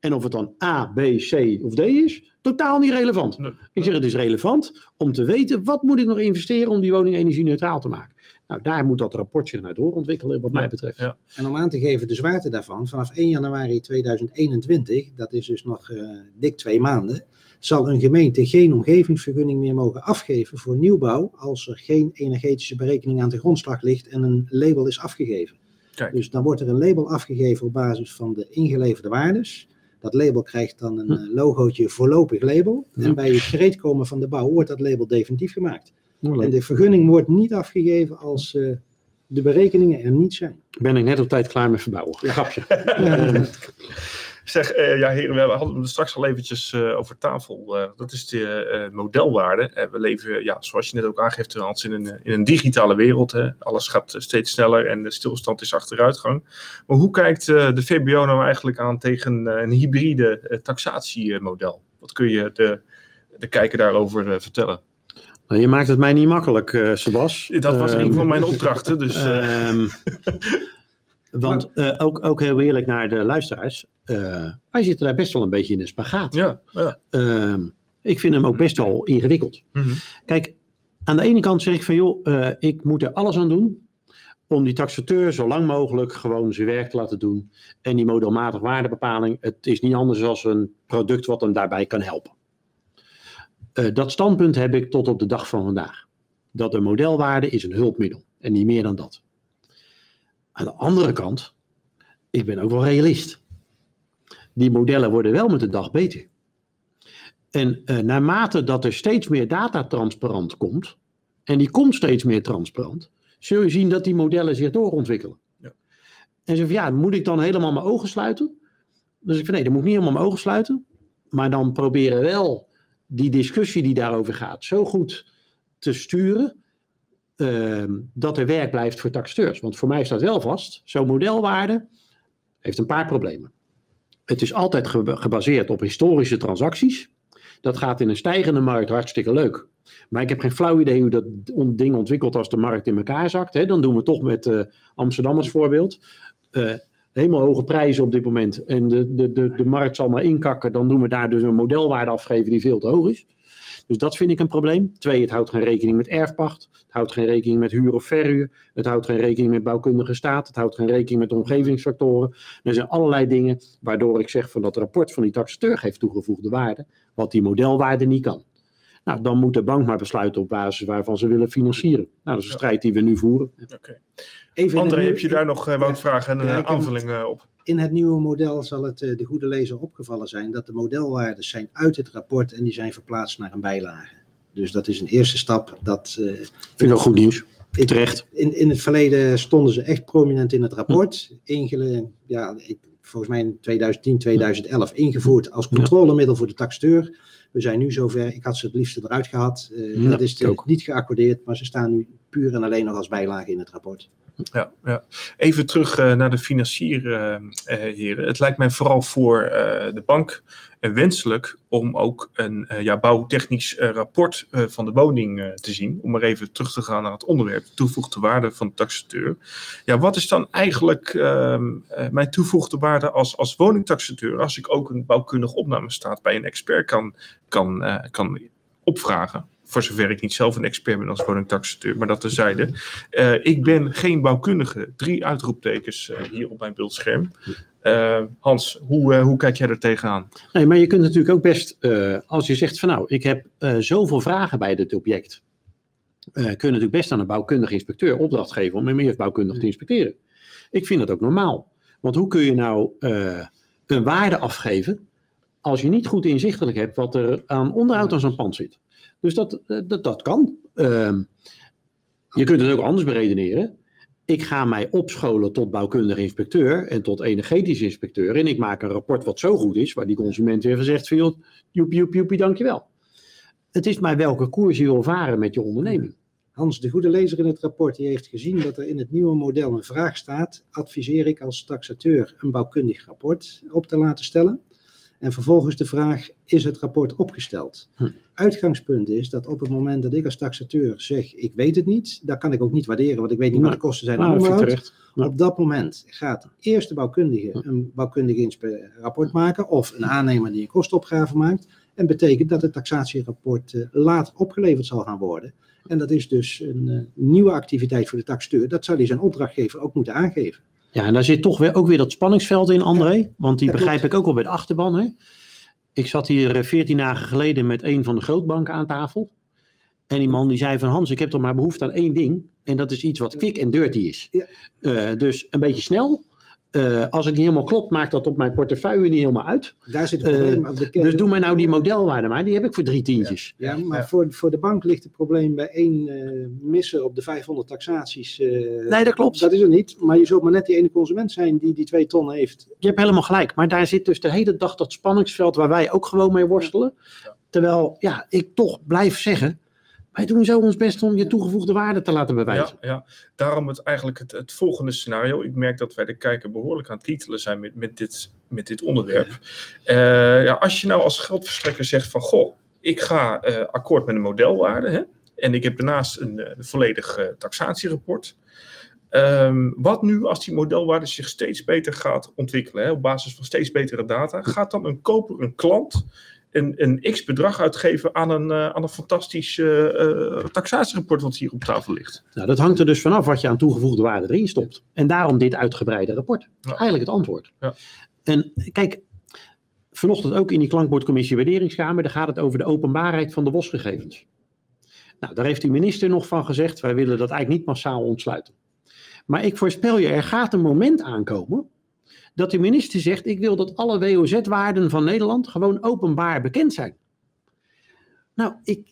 En of het dan A, B, C of D is, totaal niet relevant. Nee. Ik zeg, het is relevant om te weten, wat moet ik nog investeren om die woning energie-neutraal te maken? Nou, daar moet dat rapport zich naar doorontwikkelen, wat mij betreft. ja. En om aan te geven de zwaarte daarvan, vanaf 1 januari 2021, dat is dus nog eh, dik twee maanden, zal een gemeente geen omgevingsvergunning meer mogen afgeven voor nieuwbouw als er geen energetische berekening aan de grondslag ligt en een label is afgegeven. Kijk. Dus dan wordt er een label afgegeven op basis van de ingeleverde waardes. Dat label krijgt dan een eh, logootje voorlopig label. Ja. En bij het gereedkomen van de bouw wordt dat label definitief gemaakt. Nou, En de vergunning wordt niet afgegeven als eh, de berekeningen er niet zijn. Ben ik net op tijd klaar met verbouwen. Grapje. Zeg, eh, ja heren, we hadden het straks al eventjes eh, over tafel. Eh, dat is de modelwaarde. We leven, ja, zoals je net ook aangeeft, Hans, in een, in een digitale wereld. Hè. Alles gaat steeds sneller en de stilstand is achteruitgang. Maar hoe kijkt de VBO nou eigenlijk aan tegen een hybride taxatiemodel? Wat kun je de, de kijker daarover vertellen? Nou, je maakt het mij niet makkelijk, Sebas. Dat was Ehm, een van mijn opdrachten. Dus, eh, Ehm, want eh, ook, ook heel eerlijk naar de luisteraars. eh, wij zitten daar best wel een beetje in een spagaat. ja, ja. Ehm, ik vind hem ook best wel ingewikkeld. Mhm. Kijk, aan de ene kant zeg ik van joh, eh, ik moet er alles aan doen om die taxateur zo lang mogelijk gewoon zijn werk te laten doen. En die modelmatig waardebepaling, het is niet anders dan een product wat hem daarbij kan helpen. Dat standpunt heb ik tot op de dag van vandaag. Dat een modelwaarde is een hulpmiddel en niet meer dan dat. Aan de andere kant, ik ben ook wel realist. Die modellen worden wel met de dag beter. En eh, naarmate dat er steeds meer data transparant komt, en die komt steeds meer transparant, zul je zien dat die modellen zich doorontwikkelen. Ja. En zo van ja, moet ik dan helemaal mijn ogen sluiten? Dus ik van nee, dan moet ik niet helemaal mijn ogen sluiten, maar dan proberen wel die discussie die daarover gaat zo goed te sturen ehm, dat er werk blijft voor taxateurs. Want voor mij staat wel vast, zo'n modelwaarde heeft een paar problemen. Het is altijd ge- gebaseerd op historische transacties. Dat gaat in een stijgende markt hartstikke leuk. Maar ik heb geen flauw idee hoe dat ding ontwikkelt als de markt in elkaar zakt. Hè. Dan doen we toch met eh, Amsterdam als voorbeeld. Eh, helemaal hoge prijzen op dit moment. En de, de, de, de markt zal maar inkakken. Dan doen we daar dus een modelwaarde afgeven die veel te hoog is. Dus dat vind ik een probleem. Twee, het houdt geen rekening met erfpacht. Het houdt geen rekening met huur of verhuur. Het houdt geen rekening met bouwkundige staat. Het houdt geen rekening met omgevingsfactoren. Er zijn allerlei dingen waardoor ik zeg van dat rapport van die taxateur geeft toegevoegde waarde. Wat die modelwaarde niet kan. Nou, dan moet de bank maar besluiten op basis waarvan ze willen financieren. Nou, dat is een Ja. strijd die we nu voeren. Oké. Even in André, heb je daar nog uh, wat vragen en Ja, een ik heb- aanvulling eh, op? In het nieuwe model zal het eh, de goede lezer opgevallen zijn dat de modelwaarden zijn uit het rapport en die zijn verplaatst naar een bijlage. Dus dat is een eerste stap. Dat, eh, Vind ik wel goed nieuws. in, Terecht. in, in het verleden stonden ze echt prominent in het rapport. Ingele, ja, ik, volgens mij in 2010, 2011 ingevoerd als controlemiddel voor de taxateur. We zijn nu zover. Ik had ze het liefst eruit gehad. Eh, Ja, dat is de- niet geaccordeerd, maar ze staan nu puur en alleen nog als bijlage in het rapport. Ja, ja. Even terug eh, naar de financierheren. het lijkt mij vooral voor eh, de bank eh, wenselijk om ook een eh, ja, bouwtechnisch eh, rapport eh, van de woning eh, te zien. Om maar even terug te gaan naar het onderwerp, toegevoegde waarde van de taxateur. Ja, wat is dan eigenlijk ehm, eh, mijn toegevoegde waarde als, als woningtaxateur als ik ook een bouwkundige opnamestaat bij een expert kan, kan, eh, kan opvragen? Voor zover ik niet zelf een expert ben als woningtaxateur, maar dat terzijde. Eh, ik ben geen bouwkundige. Drie uitroeptekens eh, hier op mijn beeldscherm. Eh, Hans, hoe, hoe kijk jij er tegenaan? Nee, maar je kunt natuurlijk ook best, als je zegt van nou, ik heb zoveel vragen bij dit object. kun je natuurlijk best aan een bouwkundige inspecteur opdracht geven om hem eerst bouwkundig te inspecteren. Ik vind dat ook normaal. Want hoe kun je nou een waarde afgeven als je niet goed inzichtelijk hebt wat er aan onderhoud aan zo'n pand zit? Dus dat, eh, dat, dat kan. Ehm, je kunt het ook anders beredeneren. Ik ga mij opscholen tot bouwkundig inspecteur en tot energetisch inspecteur. En ik maak een rapport wat zo goed is, waar die consument weer van zegt: joepie, joepie, joepie, dankjewel. Het is maar welke koers je wil varen met je onderneming. Hans, de goede lezer in het rapport, die heeft gezien dat er in het nieuwe model een vraag staat. Adviseer ik als taxateur een bouwkundig rapport op te laten stellen? En vervolgens de vraag, is het rapport opgesteld? Hm. Uitgangspunt is dat op het moment dat ik als taxateur zeg, ik weet het niet, dat kan ik ook niet waarderen, want ik weet niet wat de kosten zijn aan Nou, onderhoud. Ja. Op dat moment gaat eerst de bouwkundige een bouwkundig rapport maken of een aannemer die een kostenopgave maakt. En betekent dat het taxatierapport eh, later opgeleverd zal gaan worden. En dat is dus een eh, nieuwe activiteit voor de taxateur. Dat zal hij zijn opdrachtgever ook moeten aangeven. Ja, en daar zit toch weer ook weer dat spanningsveld in, André. Want die begrijp klopt. ik ook wel bij de achterban. Hè? Ik zat hier veertien dagen geleden met een van de grootbanken aan tafel. En die man die zei van Hans, ik heb toch maar behoefte aan één ding. En dat is iets wat quick en dirty is. Ja. Eh, dus een beetje snel. Eh, als het niet helemaal klopt, maakt dat op mijn portefeuille niet helemaal uit. Daar zit het Eh, probleem. op de kern. Dus doe mij nou die modelwaarde maar. Die heb ik voor drie tientjes. Ja, maar Ja. Voor, voor de bank ligt het probleem bij één eh, missen op de 500 taxaties. eh, Nee, dat klopt. Dat is er niet. Maar je zult maar net die ene consument zijn die die twee ton heeft. Je hebt helemaal gelijk. Maar daar zit dus de hele dag dat spanningsveld waar wij ook gewoon mee worstelen. Ja. Terwijl, ja, ik toch blijf zeggen. Wij doen zo ons best om je toegevoegde waarde te laten bewijzen. Ja, ja. daarom het, eigenlijk het, het volgende scenario. Ik merk dat wij de kijker behoorlijk aan het titelen zijn met, met, dit, met dit onderwerp. Eh, ja, als je nou als geldverstrekker zegt van, goh, ik ga eh, akkoord met een modelwaarde. Hè? En ik heb daarnaast een, eh, een volledig taxatierapport. Ehm, wat nu als die modelwaarde zich steeds beter gaat ontwikkelen, hè, op basis van steeds betere data, gaat dan een koper, een klant, een, een x bedrag uitgeven aan een, eh, aan een fantastisch eh, eh, taxatierapport wat hier op tafel ligt? Nou, dat hangt er dus vanaf wat je aan toegevoegde waarde erin stopt. En daarom dit uitgebreide rapport. Ja. Eigenlijk het antwoord. Ja. En kijk, vanochtend ook in die klankbordcommissie waarderingskamer, daar gaat het over de openbaarheid van de bosgegevens. Nou, daar heeft de minister nog van gezegd, wij willen dat eigenlijk niet massaal ontsluiten. Maar ik voorspel je, er gaat een moment aankomen dat de minister zegt, ik wil dat alle WOZ-waarden van Nederland gewoon openbaar bekend zijn. Nou, ik,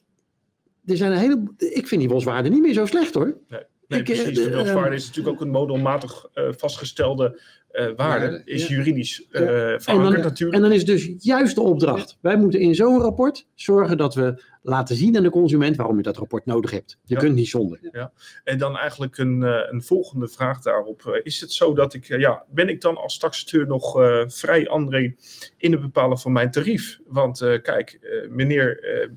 er zijn een hele, ik vind die boswaarden niet meer zo slecht hoor. Nee, Ik, eh, precies. de, De welvaarde ehm, is natuurlijk ook een modelmatig eh, vastgestelde waarde. Waarde, Is ja. juridisch eh En verankerd dan, natuurlijk. en dan is dus juist de opdracht. Wij moeten in zo'n rapport zorgen dat we laten zien aan de consument waarom je dat rapport nodig hebt. Je Ja. kunt niet zonder. En dan eigenlijk een, eh, een volgende vraag daarop. Eh, is het zo dat ik, eh, ja, ben ik dan als taxateur nog eh, vrij, André, in het bepalen van mijn tarief? Want eh, kijk, eh, meneer, eh,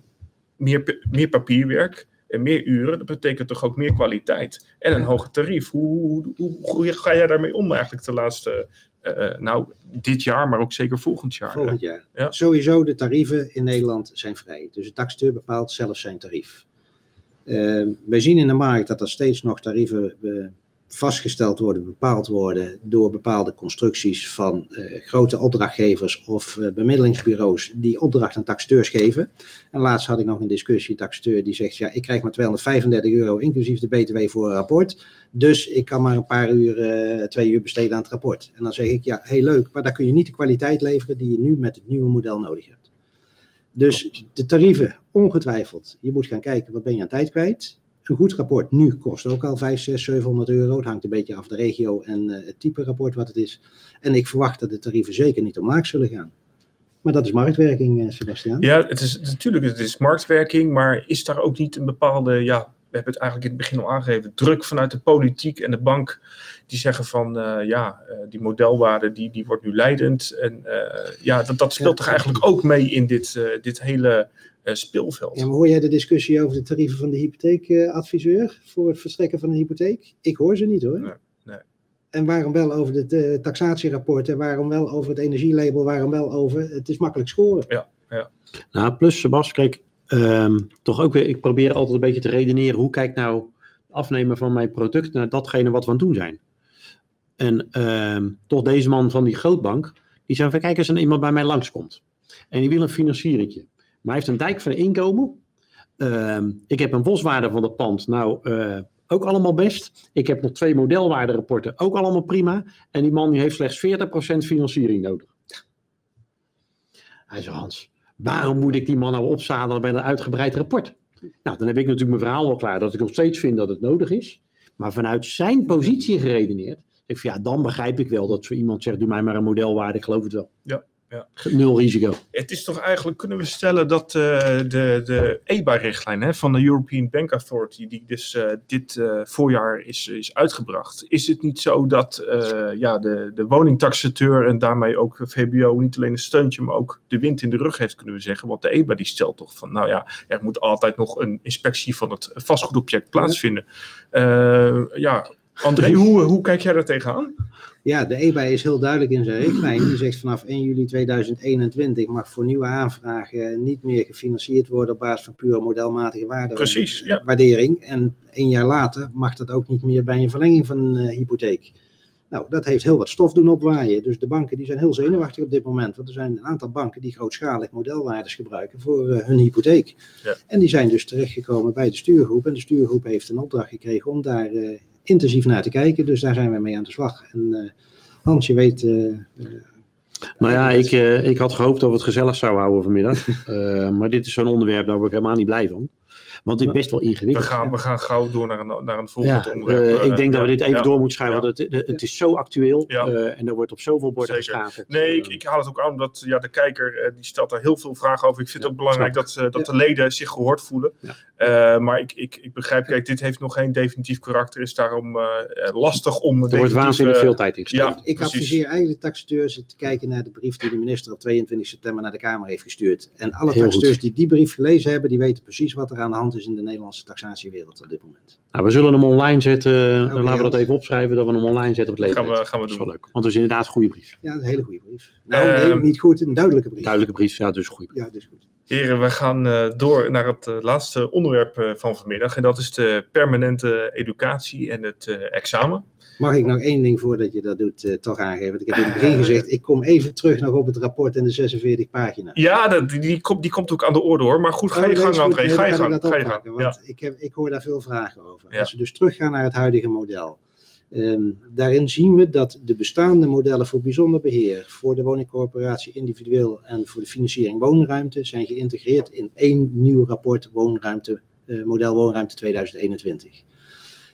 meer, meer papierwerk en meer uren, dat betekent toch ook meer kwaliteit en een hoger tarief. Hoe, hoe, hoe, hoe ga jij daarmee om eigenlijk de laatste, eh, eh, nou, dit jaar, maar ook zeker volgend jaar? Volgend jaar. Ja. Sowieso, de tarieven in Nederland zijn vrij. Dus de taxateur bepaalt zelf zijn tarief. Eh, wij zien in de markt dat er steeds nog tarieven eh, vastgesteld worden, bepaald worden door bepaalde constructies van eh, grote opdrachtgevers of eh, bemiddelingsbureaus die opdracht aan taxateurs geven. En laatst had ik nog een discussie, een taxateur die zegt, ja, ik krijg maar 235 euro inclusief de btw voor een rapport. Dus ik kan maar een paar uur, eh, twee uur besteden aan het rapport. En dan zeg ik, ja, heel leuk, maar daar kun je niet de kwaliteit leveren die je nu met het nieuwe model nodig hebt. Dus de tarieven, ongetwijfeld. Je moet gaan kijken, wat ben je aan tijd kwijt? Een goed rapport nu kost ook al 5, 6, 700 euro. Het hangt een beetje af de regio en eh, het type rapport wat het is. En ik verwacht dat de tarieven zeker niet omlaag zullen gaan. Maar dat is marktwerking, eh, Sebastian. Ja, het is natuurlijk het is marktwerking, maar is daar ook niet een bepaalde, ja, we hebben het eigenlijk in het begin al aangegeven, druk vanuit de politiek en de bank die zeggen van, eh, ja, die modelwaarde die, die wordt nu leidend. En ja, dat, dat speelt Ja. toch eigenlijk ook mee in dit, dit hele speelveld. Ja, maar hoor jij de discussie over de tarieven van de hypotheekadviseur voor het verstrekken van een hypotheek? Ik hoor ze niet hoor. Nee, nee. En waarom wel over het eh, taxatierapport en waarom wel over het energielabel, waarom wel over, het is makkelijk scoren. Nou, plus Sebas, kijk, ehm, toch ook weer, ik probeer altijd een beetje te redeneren, hoe kijkt nou afnemen van mijn product naar datgene wat we aan het doen zijn. En ehm, toch deze man van die grootbank, die zei van kijk eens, als iemand bij mij langskomt en die wil een financieringje, maar hij heeft een dijk van inkomen. Ehm, ik heb een boswaarde van het pand, nou eh, ook allemaal best. Ik heb nog twee modelwaarderapporten, ook allemaal prima. En die man die heeft slechts 40% financiering nodig. Hij zei Hans, waarom moet ik die man nou opzadelen bij een uitgebreid rapport? Nou, dan heb ik natuurlijk mijn verhaal al klaar dat ik nog steeds vind dat het nodig is. Maar vanuit zijn positie geredeneerd, ik ja, dan begrijp ik wel dat zo iemand zegt, doe mij maar een modelwaarde, ik geloof het wel. Ja, ja. Nul risico. Het is toch eigenlijk, kunnen we stellen dat eh, de, de EBA-richtlijn hè, van de European Bank Authority, die dus eh, dit eh, voorjaar is, is uitgebracht, is het niet zo dat ja, de, de woningtaxateur en daarmee ook VBO niet alleen een steuntje, maar ook de wind in de rug heeft, kunnen we zeggen? Want de EBA die stelt toch van, nou ja, er moet altijd nog een inspectie van het vastgoedobject plaatsvinden. Ja, André, hoe, hoe kijk jij daar tegenaan? Ja, de EBA is heel duidelijk in zijn richtlijn. Die zegt vanaf 1 juli 2021 mag voor nieuwe aanvragen niet meer gefinancierd worden op basis van puur modelmatige waarde, Precies, ja. waardering. En een jaar later mag dat ook niet meer bij een verlenging van een eh, hypotheek. Nou, dat heeft heel wat stof doen opwaaien. Dus de banken die zijn heel zenuwachtig op dit moment. Want er zijn een aantal banken die grootschalig modelwaardes gebruiken voor eh, hun hypotheek. Ja. En die zijn dus terechtgekomen bij de stuurgroep. En de stuurgroep heeft een opdracht gekregen om daar eh, intensief naar te kijken. Dus daar zijn we mee aan de slag. En eh, Hans, je weet... eh, eh, Nou ja, ik, ik had gehoopt dat we het gezellig zouden houden vanmiddag. Maar dit is zo'n onderwerp, daar word ik helemaal niet blij van. Want het is best wel We ingewikkeld. gaan, we gaan gauw door naar een, naar een volgend Ja, onderwerp. eh, ik denk dat we dit even ja. door moeten schrijven, Ja. want het, het, is zo actueel Ja. eh, en er wordt op zoveel borden Zeker. geschakeld. Nee, ik, Eh, ik haal het ook aan omdat ja, de kijker eh, die stelt daar heel veel vragen over. Ik vind het ook belangrijk dat, eh, dat Ja. de leden zich gehoord voelen. Ja. Eh, maar ik, ik, ik begrijp, kijk, dit heeft nog geen definitief karakter. Is daarom eh, eh, lastig om. er wordt waanzinnig eh, veel tijd in gestoken. ja, ik precies. adviseer eigenlijk taxateurs te kijken naar de brief die de minister op 22 september naar de Kamer heeft gestuurd. En alle Heel taxateurs goed. die die brief gelezen hebben, die weten precies wat er aan de hand is in de Nederlandse taxatiewereld op dit moment. Nou, we zullen hem online zetten. Laten we dat even opschrijven, dat we hem online zetten op het Gaan leven. we, gaan we Dat is wel doen. leuk. Want het is inderdaad een goede brief. Ja, een hele goede brief. Nou, Ehm, nee, niet goed, een duidelijke brief. Duidelijke brief, ja, dus brief. Ja, dus goed. Heren, we gaan eh, door naar het eh, laatste onderwerp eh, van vanmiddag. En dat is de permanente educatie en het eh, examen. Mag ik nog één ding voordat je dat doet eh, toch aangeven? Want ik heb in het begin gezegd, ik kom even terug nog op het rapport en de 46 pagina's. Ja, dat, die, die, komt, die komt ook aan de orde hoor. Maar goed, ga Oh, je nee, gang. André, ga je gang. Ga je gang. Want Ja. ik, heb, ik hoor daar veel vragen over. Ja. Als we dus teruggaan naar het huidige model. ehm, daarin zien we dat de bestaande modellen voor bijzonder beheer, voor de woningcorporatie individueel en voor de financiering woonruimte zijn geïntegreerd in één nieuw rapport woonruimte, eh, model woonruimte 2021.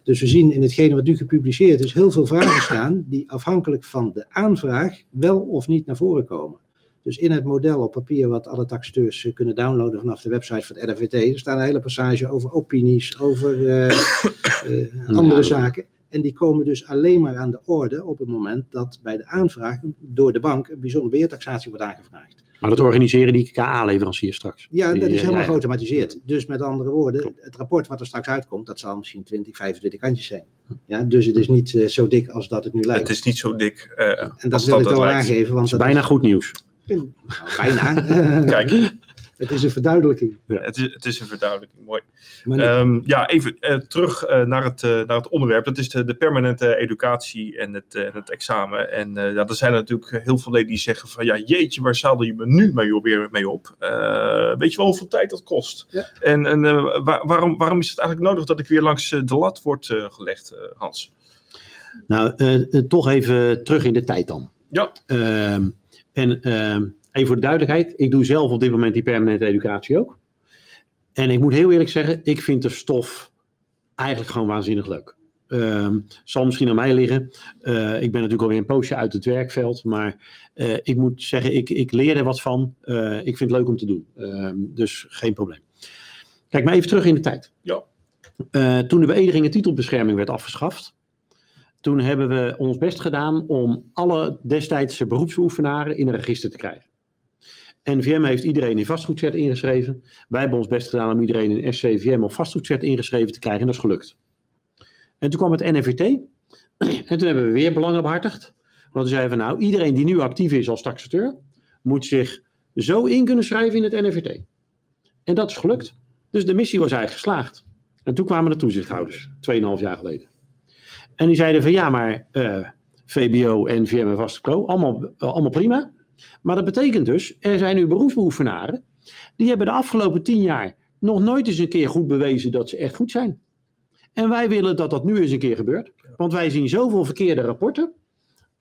Dus we zien in hetgene wat nu gepubliceerd is heel veel vragen staan die afhankelijk van de aanvraag wel of niet naar voren komen. Dus in het model op papier wat alle taxateurs eh, kunnen downloaden vanaf de website van het RVT, er staat een hele passage over opinies, over eh, eh, andere Ja. zaken. En die komen dus alleen maar aan de orde op het moment dat bij de aanvraag door de bank een bijzonder beheertaxatie wordt aangevraagd. Maar dat organiseren die KA-leveranciers straks. Ja, dat is eh, helemaal geautomatiseerd. Dus met andere woorden, het rapport wat er straks uitkomt, dat zal misschien 20, 25 kantjes zijn. Ja, dus het is niet eh, zo dik als dat het nu lijkt. Het is niet zo dik. eh, en dat als wil ik dat wel lijkt. aangeven, want Dat is dat bijna goed nieuws. nou, bijna. Kijk, het is een verduidelijking. het is, het is een verduidelijking. Mooi. Ehm, ja, even eh, terug eh, naar, het, eh, naar het onderwerp. Dat is de, de permanente educatie en het, het examen. En eh, ja, er zijn natuurlijk heel veel leden die zeggen van... ja, jeetje, waar zadel je me nu mee op, weer mee op? Eh, weet je wel hoeveel tijd dat kost? Ja. En, en eh, waar- waarom, waarom is het eigenlijk nodig dat ik weer langs de lat word gelegd, eh, Hans? Nou, toch even terug in de tijd dan. Ja. Ehm, en ehm, even voor de duidelijkheid, ik doe zelf op dit moment die permanente educatie ook. En ik moet heel eerlijk zeggen, ik vind de stof eigenlijk gewoon waanzinnig leuk. Ehm, zal misschien aan mij liggen. Eh, ik ben natuurlijk alweer een poosje uit het werkveld, maar eh, ik moet zeggen, ik, ik leer er wat van. Eh, ik vind het leuk om te doen. Ehm, dus geen probleem. Kijk maar even terug in de tijd. Ja. Toen de beëdiging en titelbescherming werd afgeschaft, toen hebben we ons best gedaan om alle destijdse beroepsbeoefenaren in een register te krijgen. NVM heeft iedereen in vastgoedcert ingeschreven. Wij hebben ons best gedaan om iedereen in SCVM of vastgoedcert ingeschreven te krijgen. En dat is gelukt. En toen kwam het NFVT. En toen hebben we weer belangen behartigd. Want we zeiden van nou, iedereen die nu actief is als taxateur, moet zich zo in kunnen schrijven in het NFVT. En dat is gelukt. Dus de missie was eigenlijk geslaagd. En toen kwamen de toezichthouders, 2,5 jaar geleden. En die zeiden van ja, maar eh, VBO, NVM en Vaste Pro, allemaal, eh, allemaal prima. Maar dat betekent dus, er zijn nu beroepsbeoefenaren, die hebben de afgelopen tien jaar nog nooit eens een keer goed bewezen dat ze echt goed zijn. En wij willen dat dat nu eens een keer gebeurt. Want wij zien zoveel verkeerde rapporten,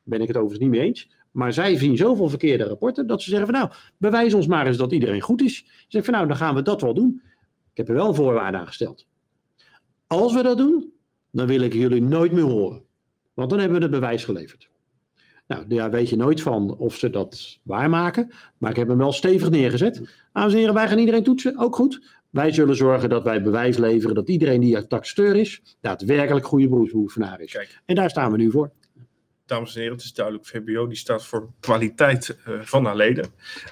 ben ik het overigens niet mee eens, maar zij zien zoveel verkeerde rapporten dat ze zeggen van nou, bewijs ons maar eens dat iedereen goed is. Zeg ik van nou, dan gaan we dat wel doen. Ik heb er wel voorwaarden aan gesteld. Als we dat doen, dan wil ik jullie nooit meer horen. Want dan hebben we het bewijs geleverd. Nou, daar weet je nooit van of ze dat waarmaken. Maar ik heb hem wel stevig neergezet. Dames en heren, wij gaan iedereen toetsen. Ook goed. Wij zullen zorgen dat wij bewijs leveren dat iedereen die taxateur is, daadwerkelijk goede beroepsbeoefenaar is. Kijk. En daar staan we nu voor. Dames en heren, het is duidelijk. VBO die staat voor kwaliteit eh, van haar leden.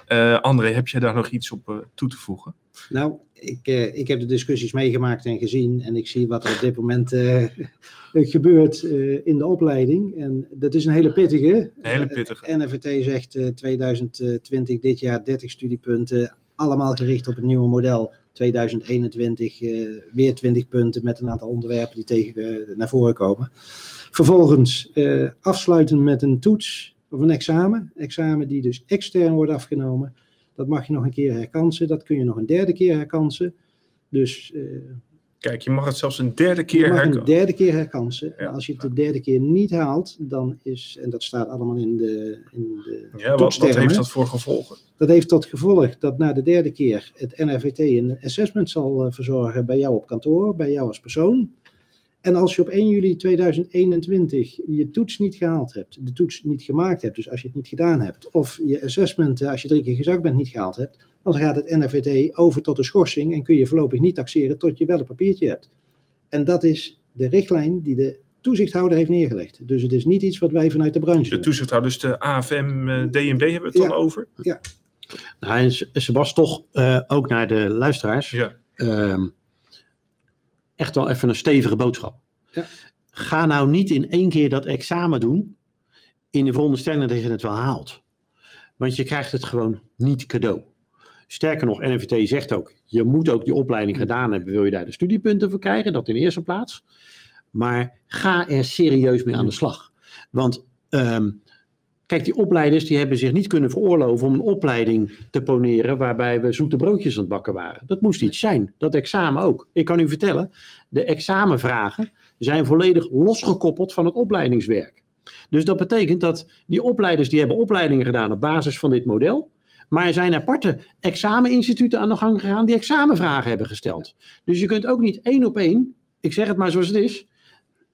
Eh, André, heb jij daar nog iets op eh, toe te voegen? Nou, ik, ik heb de discussies meegemaakt en gezien en ik zie wat er op dit moment gebeurt in de opleiding. En dat is een hele pittige. Een hele pittige. NFVT zegt eh, 2020 dit jaar 30 studiepunten, allemaal gericht op het nieuwe model. 2021 eh, weer 20 punten met een aantal onderwerpen die tegen naar voren komen. Vervolgens eh, afsluiten met een toets of een examen. Examen die dus extern wordt afgenomen. Dat mag je nog een keer herkansen. Dat kun je nog een derde keer herkansen. Dus eh, Kijk, je mag het zelfs een derde je keer mag een derde keer herkansen. Ja. Als je het de derde keer niet haalt, dan is, en dat staat allemaal in de, in de Ja, wat, heeft dat voor gevolgen? Dat heeft tot gevolg dat na de derde keer het NRVT een assessment zal eh, verzorgen bij jou op kantoor, bij jou als persoon. En als je op 1 juli 2021 je toets niet gehaald hebt, de toets niet gemaakt hebt, dus als je het niet gedaan hebt, of je assessment, eh, als je drie keer gezakt bent, niet gehaald hebt, dan gaat het NRVT over tot een schorsing en kun je voorlopig niet taxeren tot je wel een papiertje hebt. En dat is de richtlijn die de toezichthouder heeft neergelegd. Dus het is niet iets wat wij vanuit de branche De doen. toezichthouders, de AFM, eh, DNB hebben we het dan Ja. over? Nou, en ze, ze was toch eh, ook naar de luisteraars. Ja. Ehm, echt wel even een stevige boodschap. Ja. Ga nou niet in één keer dat examen doen in de veronderstelling dat je het wel haalt. Want je krijgt het gewoon niet cadeau. Sterker nog, NFVT zegt ook, je moet ook die opleiding gedaan hebben, wil je daar de studiepunten voor krijgen, dat in eerste plaats. Maar ga er serieus mee aan de slag. Want ehm, kijk, die opleiders die hebben zich niet kunnen veroorloven om een opleiding te poneren waarbij we zoete broodjes aan het bakken waren. Dat moest iets zijn. Dat examen ook. Ik kan u vertellen, de examenvragen zijn volledig losgekoppeld van het opleidingswerk. Dus dat betekent dat die opleiders die hebben opleidingen gedaan op basis van dit model. Maar er zijn aparte exameninstituten aan de gang gegaan die examenvragen hebben gesteld. Dus je kunt ook niet één op één, ik zeg het maar zoals het is,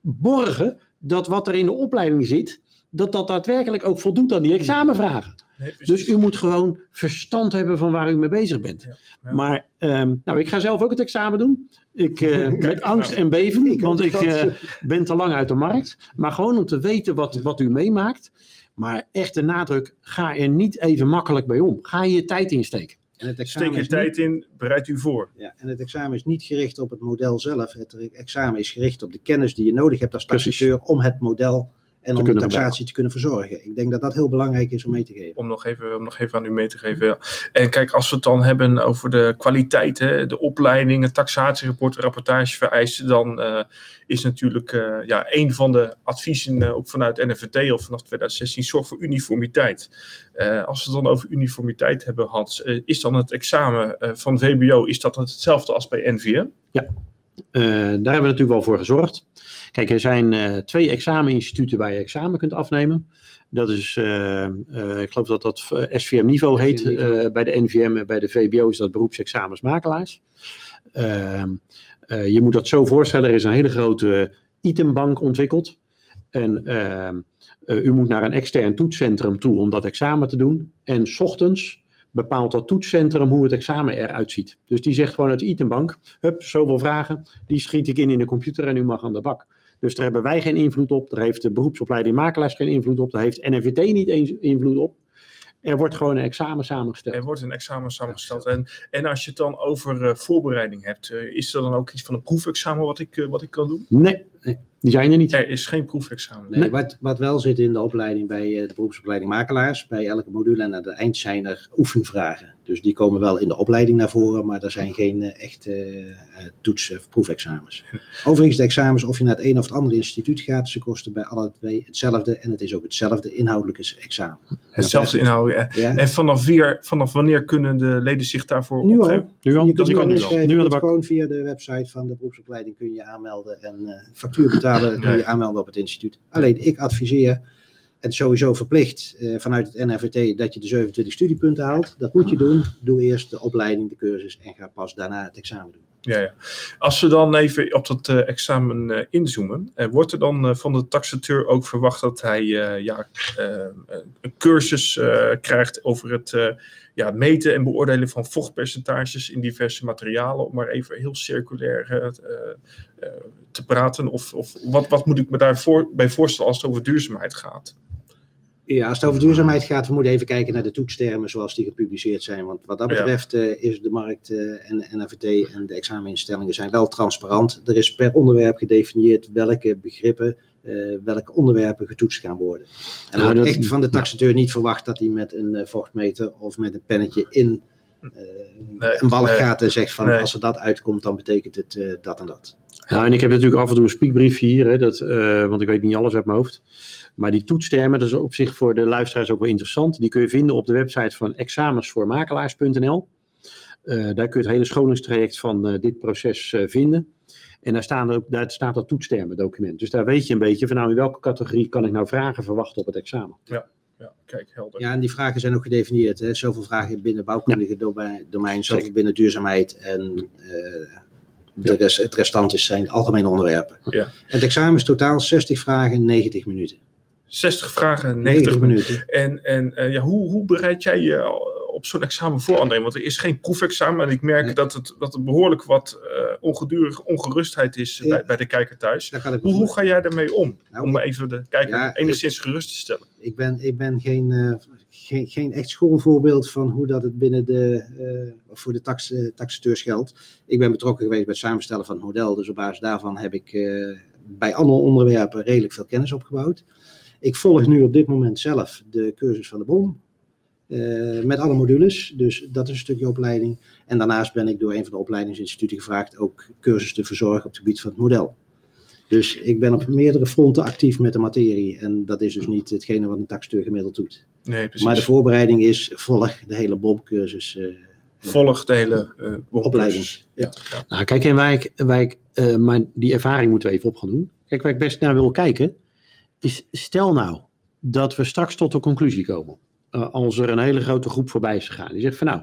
borgen dat wat er in de opleiding zit, dat dat daadwerkelijk ook voldoet aan die examenvragen. Nee. Dus u moet gewoon verstand hebben van waar u mee bezig bent. Ja, ja. Maar ehm, nou, ik ga zelf ook het examen doen. Ik, eh, Kijk, met angst en beven, Ik want ik eh, ben te lang uit de markt. Maar gewoon om te weten wat, wat u meemaakt. Maar echt de nadruk, ga er niet even makkelijk bij om. Ga je tijd insteken. En het Steek je tijd in, bereid u voor. Ja, en het examen is niet gericht op het model zelf. Het examen is gericht op de kennis die je nodig hebt als taxateur om het model en om de taxatie te kunnen verzorgen. Ik denk dat dat heel belangrijk is om mee te geven. Om nog even, om nog even aan u mee te geven. Ja. En kijk, als we het dan hebben over de kwaliteit, hè, de opleiding, het taxatierapport, rapportagevereisten, dan eh, is natuurlijk eh, ja, een van de adviezen, eh, ook vanuit NFVT of vanaf 2016, zorg voor uniformiteit. Eh, als we het dan over uniformiteit hebben, Hans, is dan het examen eh, van VBO, is dat hetzelfde als bij NVM? Eh, daar hebben we natuurlijk wel voor gezorgd. Kijk, er zijn eh, twee exameninstituten waar je examen kunt afnemen. Dat is, eh, eh, ik geloof dat dat eh, SVM-niveau heet. Eh, bij de NVM en bij de VBO is dat beroepsexamensmakelaars. Ehm, eh, je moet dat zo voorstellen, er is een hele grote itembank ontwikkeld. En ehm, eh, u moet naar een extern toetscentrum toe om dat examen te doen. En 's ochtends bepaalt dat toetscentrum hoe het examen eruit ziet. Dus die zegt gewoon uit de itembank, hup, zoveel vragen, die schiet ik in in de computer en u mag aan de bak. Dus daar hebben wij geen invloed op, daar heeft de beroepsopleiding makelaars geen invloed op, daar heeft NFVT niet eens invloed op. Er wordt gewoon een examen samengesteld. Er wordt een examen samengesteld. En, en als je het dan over eh, voorbereiding hebt, eh, is er dan ook iets van een proefexamen wat ik, eh, wat ik kan doen? Nee, die zijn er niet. Er is geen proefexamen. Nee, Nee. Wat, wat wel zit in de opleiding bij eh, de beroepsopleiding makelaars, bij elke module en aan het eind zijn er oefenvragen. Dus die komen wel in de opleiding naar voren, maar er zijn geen eh, echte eh, toets- of proefexamens. Overigens, de examens, of je naar het een of het andere instituut gaat, ze kosten bij alle twee hetzelfde en het is ook hetzelfde inhoudelijke examen. Hetzelfde inhoud. ja. Ja? En vanaf, weer, vanaf wanneer kunnen de leden zich daarvoor Nu al. Nu al, Je dat kan nu al gewoon via de website van de beroepsopleiding kun je je aanmelden en eh, factuur betalen kun je aanmelden op het instituut. Alleen ik adviseer, is sowieso verplicht eh, vanuit het NRVT dat je de 27 studiepunten haalt. Dat moet je doen. Doe eerst de opleiding, de cursus en ga pas daarna het examen doen. Ja, ja. Als we dan even op dat eh, examen eh, inzoomen, eh, wordt er dan van de taxateur ook verwacht dat hij ja, een cursus krijgt over het ja, meten en beoordelen van vochtpercentages in diverse materialen, om maar even heel circulair eh, eh, eh, te praten? Of, of wat, wat moet ik me daarvoor bij voorstellen als het over duurzaamheid gaat? Ja, als het over duurzaamheid gaat, we moeten even kijken naar de toetstermen zoals die gepubliceerd zijn. Want wat dat betreft is de markt en de NRVT en de exameninstellingen zijn wel transparant. Er is per onderwerp gedefinieerd welke begrippen, eh, welke onderwerpen getoetst gaan worden. En Nou, wordt dat- echt van de taxateur niet verwacht dat hij met een eh, vochtmeter of met een pennetje in eh, een balk nee. gaat en zegt van Nee. als er dat uitkomt, dan betekent het eh, dat en dat. Nou, en ik heb natuurlijk af en toe een speakbriefje hier, hè, dat, eh, want ik weet niet alles uit mijn hoofd. Maar die toetstermen, dat is op zich voor de luisteraars ook wel interessant. Die kun je vinden op de website van examensvoormakelaars.nl. Eh daar kun je het hele scholingstraject van eh, dit proces eh, vinden. En daar, staan ook, daar staat dat toetstermen document. Dus daar weet je een beetje van nou in welke categorie kan ik nou vragen verwachten op het examen. Ja, kijk, helder. Ja, en die vragen zijn ook gedefinieerd. Hè? Zoveel vragen binnen bouwkundige domein, domein zoveel binnen duurzaamheid. En eh, de rest, het restant is zijn algemene onderwerpen. Ja. Het examen is totaal 60 vragen, 90 minuten. 60 vragen, 90 minuten. minuten. En, en eh, ja, hoe, hoe bereid jij je op zo'n examen voor, André? Want er is geen proefexamen en ik merk Nee. dat, het, dat er behoorlijk wat eh ongedurige ongerustheid is Ja. bij, bij de kijker thuis. Hoe, hoe ga jij daarmee om? Nou, om even de kijker Ja, enigszins gerust te stellen. ik ben, ik ben geen, eh, geen, geen echt schoolvoorbeeld van hoe dat het binnen de, eh, voor de tax, uh, taxateurs geldt. Ik ben betrokken geweest bij het samenstellen van het model, dus op basis daarvan heb ik uh, bij alle onderwerpen redelijk veel kennis opgebouwd. Ik volg nu op dit moment zelf de cursus van de BOM, met alle modules, dus dat is een stukje opleiding. En daarnaast ben ik door een van de opleidingsinstituten gevraagd ook cursus te verzorgen op het gebied van het model. Dus ik ben op meerdere fronten actief met de materie. En dat is dus niet hetgene wat een taxateur gemiddeld doet. Nee, precies. Maar de voorbereiding is volg de hele BOM-cursus. Uh, volg de hele uh, opleiding. Ja. ja. Nou, kijk, en waar ik, waar ik uh, maar die ervaring moeten we even op gaan doen. Kijk, waar ik best naar wil kijken, is stel nou dat we straks tot de conclusie komen. Uh, als er een hele grote groep voorbij is gegaan. Die zegt van nou,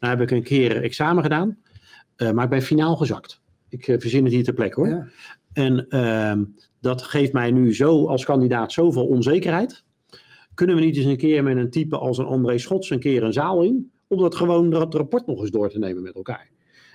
nou heb ik een keer examen gedaan, maar ik ben finaal gezakt. Ik verzin het hier ter plekke hoor. Ja. En uh, dat geeft mij nu zo als kandidaat zoveel onzekerheid. Kunnen we niet eens een keer met een type als een André Schots een keer een zaal in? Om dat gewoon dat rapport nog eens door te nemen met elkaar.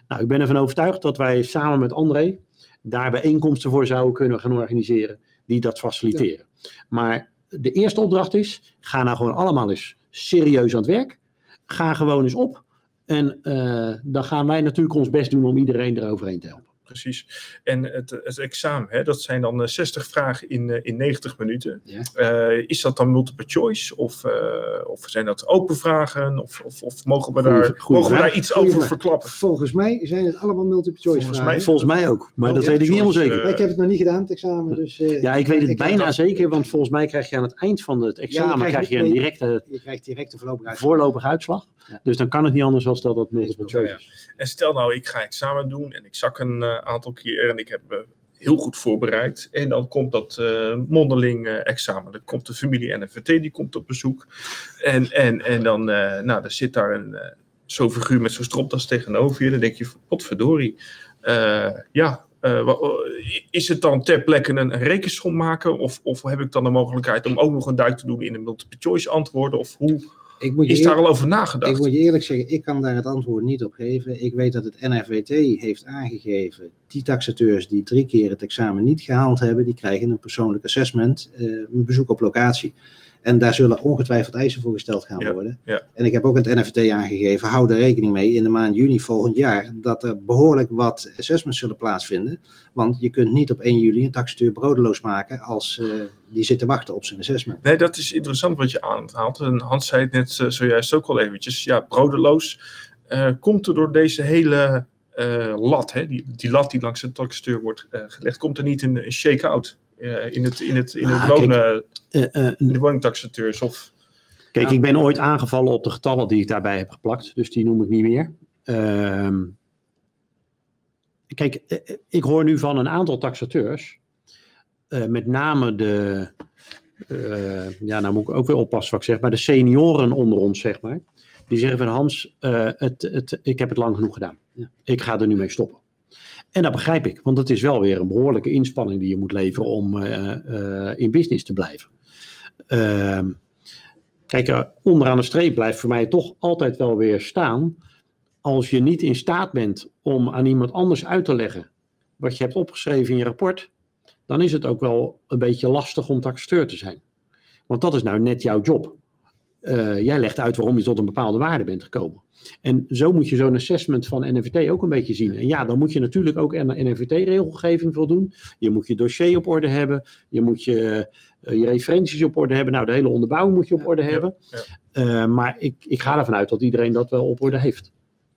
Nou, ik ben ervan overtuigd dat wij samen met André daar bijeenkomsten voor zouden kunnen gaan organiseren die dat faciliteren. Ja. Maar de eerste opdracht is, ga nou gewoon allemaal eens serieus aan het werk. Ga gewoon eens op. En uh, dan gaan wij natuurlijk ons best doen om iedereen eroverheen te helpen precies. En het, het examen, hè, dat zijn dan 60 vragen in, in 90 minuten. Ja. Uh, is dat dan multiple choice? Of, of zijn dat open vragen? Of, of, of mogen we daar, goeie, mogen we daar iets goeie over vraag. verklappen? Volgens mij zijn het allemaal multiple choice volgens vragen. Mij, volgens mij ook, maar oh, dat weet ik niet helemaal zeker. Ik heb het nog niet gedaan, het examen. Dus, ja, ik weet het ik bijna zeker, want volgens mij krijg je aan het eind van het examen ja, krijg je een directe, je krijgt direct een voorlopige uitslag. Dus dan kan het niet anders dan dat het multiple choice is. En stel nou, ik ga examen doen en ik zak een aantal keer en ik heb me heel goed voorbereid. En dan komt dat uh, mondeling uh, examen. Dan komt de familie NFVT, die komt op bezoek. En, en, en dan, nou, dan zit daar een zo'n figuur met zo'n stropdas tegenover je. Dan denk je, wat verdorie. ja, is het dan ter plekke een, een rekensom maken? Of, of heb ik dan de mogelijkheid om ook nog een duik te doen in de multiple choice antwoorden? Of hoe... Ik moet je is daar al over nagedacht? Ik moet je eerlijk zeggen, ik kan daar het antwoord niet op geven. Ik weet dat het NFWT heeft aangegeven, die taxateurs die drie keer het examen niet gehaald hebben, die krijgen een persoonlijk assessment, uh, een bezoek op locatie. En daar zullen ongetwijfeld eisen voor gesteld gaan ja, worden. Ja. En ik heb ook het NFVT aangegeven, hou er rekening mee in de maand juni volgend jaar dat er behoorlijk wat assessments zullen plaatsvinden. Want je kunt niet op 1 juli een taxateur broodeloos maken als uh, die zit te wachten op zijn assessment. Nee, dat is interessant wat je aanhaalt. En Hans zei het net uh, zojuist ook al eventjes. Ja, broodeloos uh, komt er door deze hele lat, hè, die, die lat die langs de taxateur wordt gelegd, komt er niet een, een shake-out in het, in het, in het Ah, wonen, kijk, eh, eh, in de woningtaxateurs? Of, Kijk, ik ben ooit aangevallen op de getallen die ik daarbij heb geplakt, dus die noem ik niet meer. Ehm, kijk, eh, ik hoor nu van een aantal taxateurs, eh, met name de, eh, ja, nou moet ik ook weer oppassen wat ik zeg, maar de senioren onder ons, zeg maar, die zeggen van Hans, eh, het, het, ik heb het lang genoeg gedaan. Ik ga er nu mee stoppen. En dat begrijp ik, want het is wel weer een behoorlijke inspanning die je moet leveren om eh, eh, in business te blijven. Ehm, kijk, eh, onderaan de streep blijft voor mij toch altijd wel weer staan. Als je niet in staat bent om aan iemand anders uit te leggen wat je hebt opgeschreven in je rapport, dan is het ook wel een beetje lastig om taxateur te zijn. Want dat is nou net jouw job. Uh, jij legt uit waarom je tot een bepaalde waarde bent gekomen. En zo moet je zo'n assessment van NFVT ook een beetje zien. En ja, dan moet je natuurlijk ook aan de NFVT-regelgeving voldoen. Je moet je dossier op orde hebben. Je moet je, uh, je referenties op orde hebben. Nou, de hele onderbouwing moet je op orde ja, hebben. ja. Uh, maar ik, ik ga ervan uit dat iedereen dat wel op orde heeft.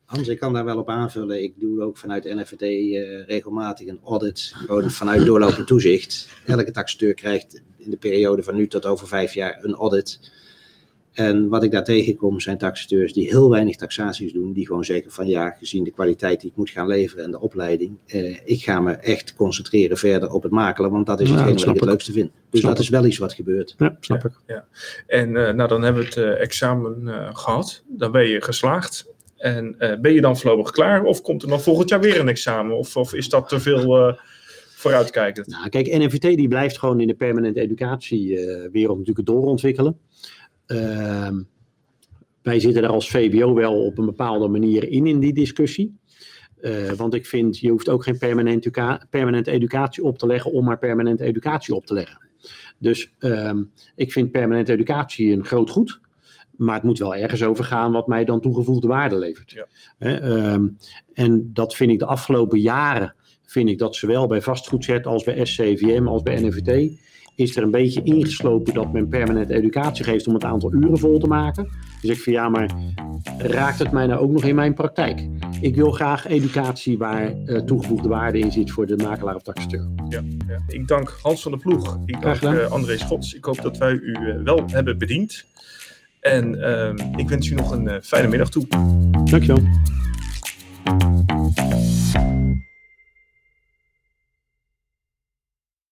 Hans, ik kan daar wel op aanvullen. Ik doe ook vanuit NFVT uh, regelmatig een audit, gewoon vanuit doorlopend toezicht. Elke taxateur krijgt in de periode van nu tot over vijf jaar een audit. En wat ik daar tegenkom zijn taxateurs die heel weinig taxaties doen, die gewoon zeggen van ja, gezien de kwaliteit die ik moet gaan leveren en de opleiding, eh, ik ga me echt concentreren verder op het makelen, want dat is Ja, hetgeen dat wat ik het leukste vind. Dus Snap dat is wel iets wat gebeurt. Ja, snap ik. En uh, nou, dan hebben we het uh, examen uh, gehad. Dan ben je geslaagd. En ben je dan voorlopig klaar? Of komt er dan volgend jaar weer een examen? Of, of is dat te veel vooruitkijkend? Nou, kijk, NFVT die blijft gewoon in de permanente educatiewereld natuurlijk doorontwikkelen. Uh, wij zitten daar als VBO wel op een bepaalde manier in, in die discussie. Uh, want ik vind, je hoeft ook geen permanent educa permanente educatie op te leggen om maar permanente educatie op te leggen. Dus um, ik vind permanente educatie een groot goed. Maar het moet wel ergens over gaan wat mij dan toegevoegde waarde levert. Ja. Hè, ehm, en dat vind ik de afgelopen jaren, vind ik dat zowel bij vastgoedzet als bij SCVM als bij NFVT, is er een beetje ingeslopen dat men permanent educatie geeft om het aantal uren vol te maken. Dus ik vind ja, maar raakt het mij nou ook nog in mijn praktijk? Ik wil graag educatie waar eh, toegevoegde waarde in zit voor de makelaar of taxateur. Ja, ja. Ik dank Hans van der Ploeg. Ik dank eh, André Schots. Ik hoop dat wij u eh, wel hebben bediend. En ehm, ik wens u nog een fijne middag toe. Dankjewel.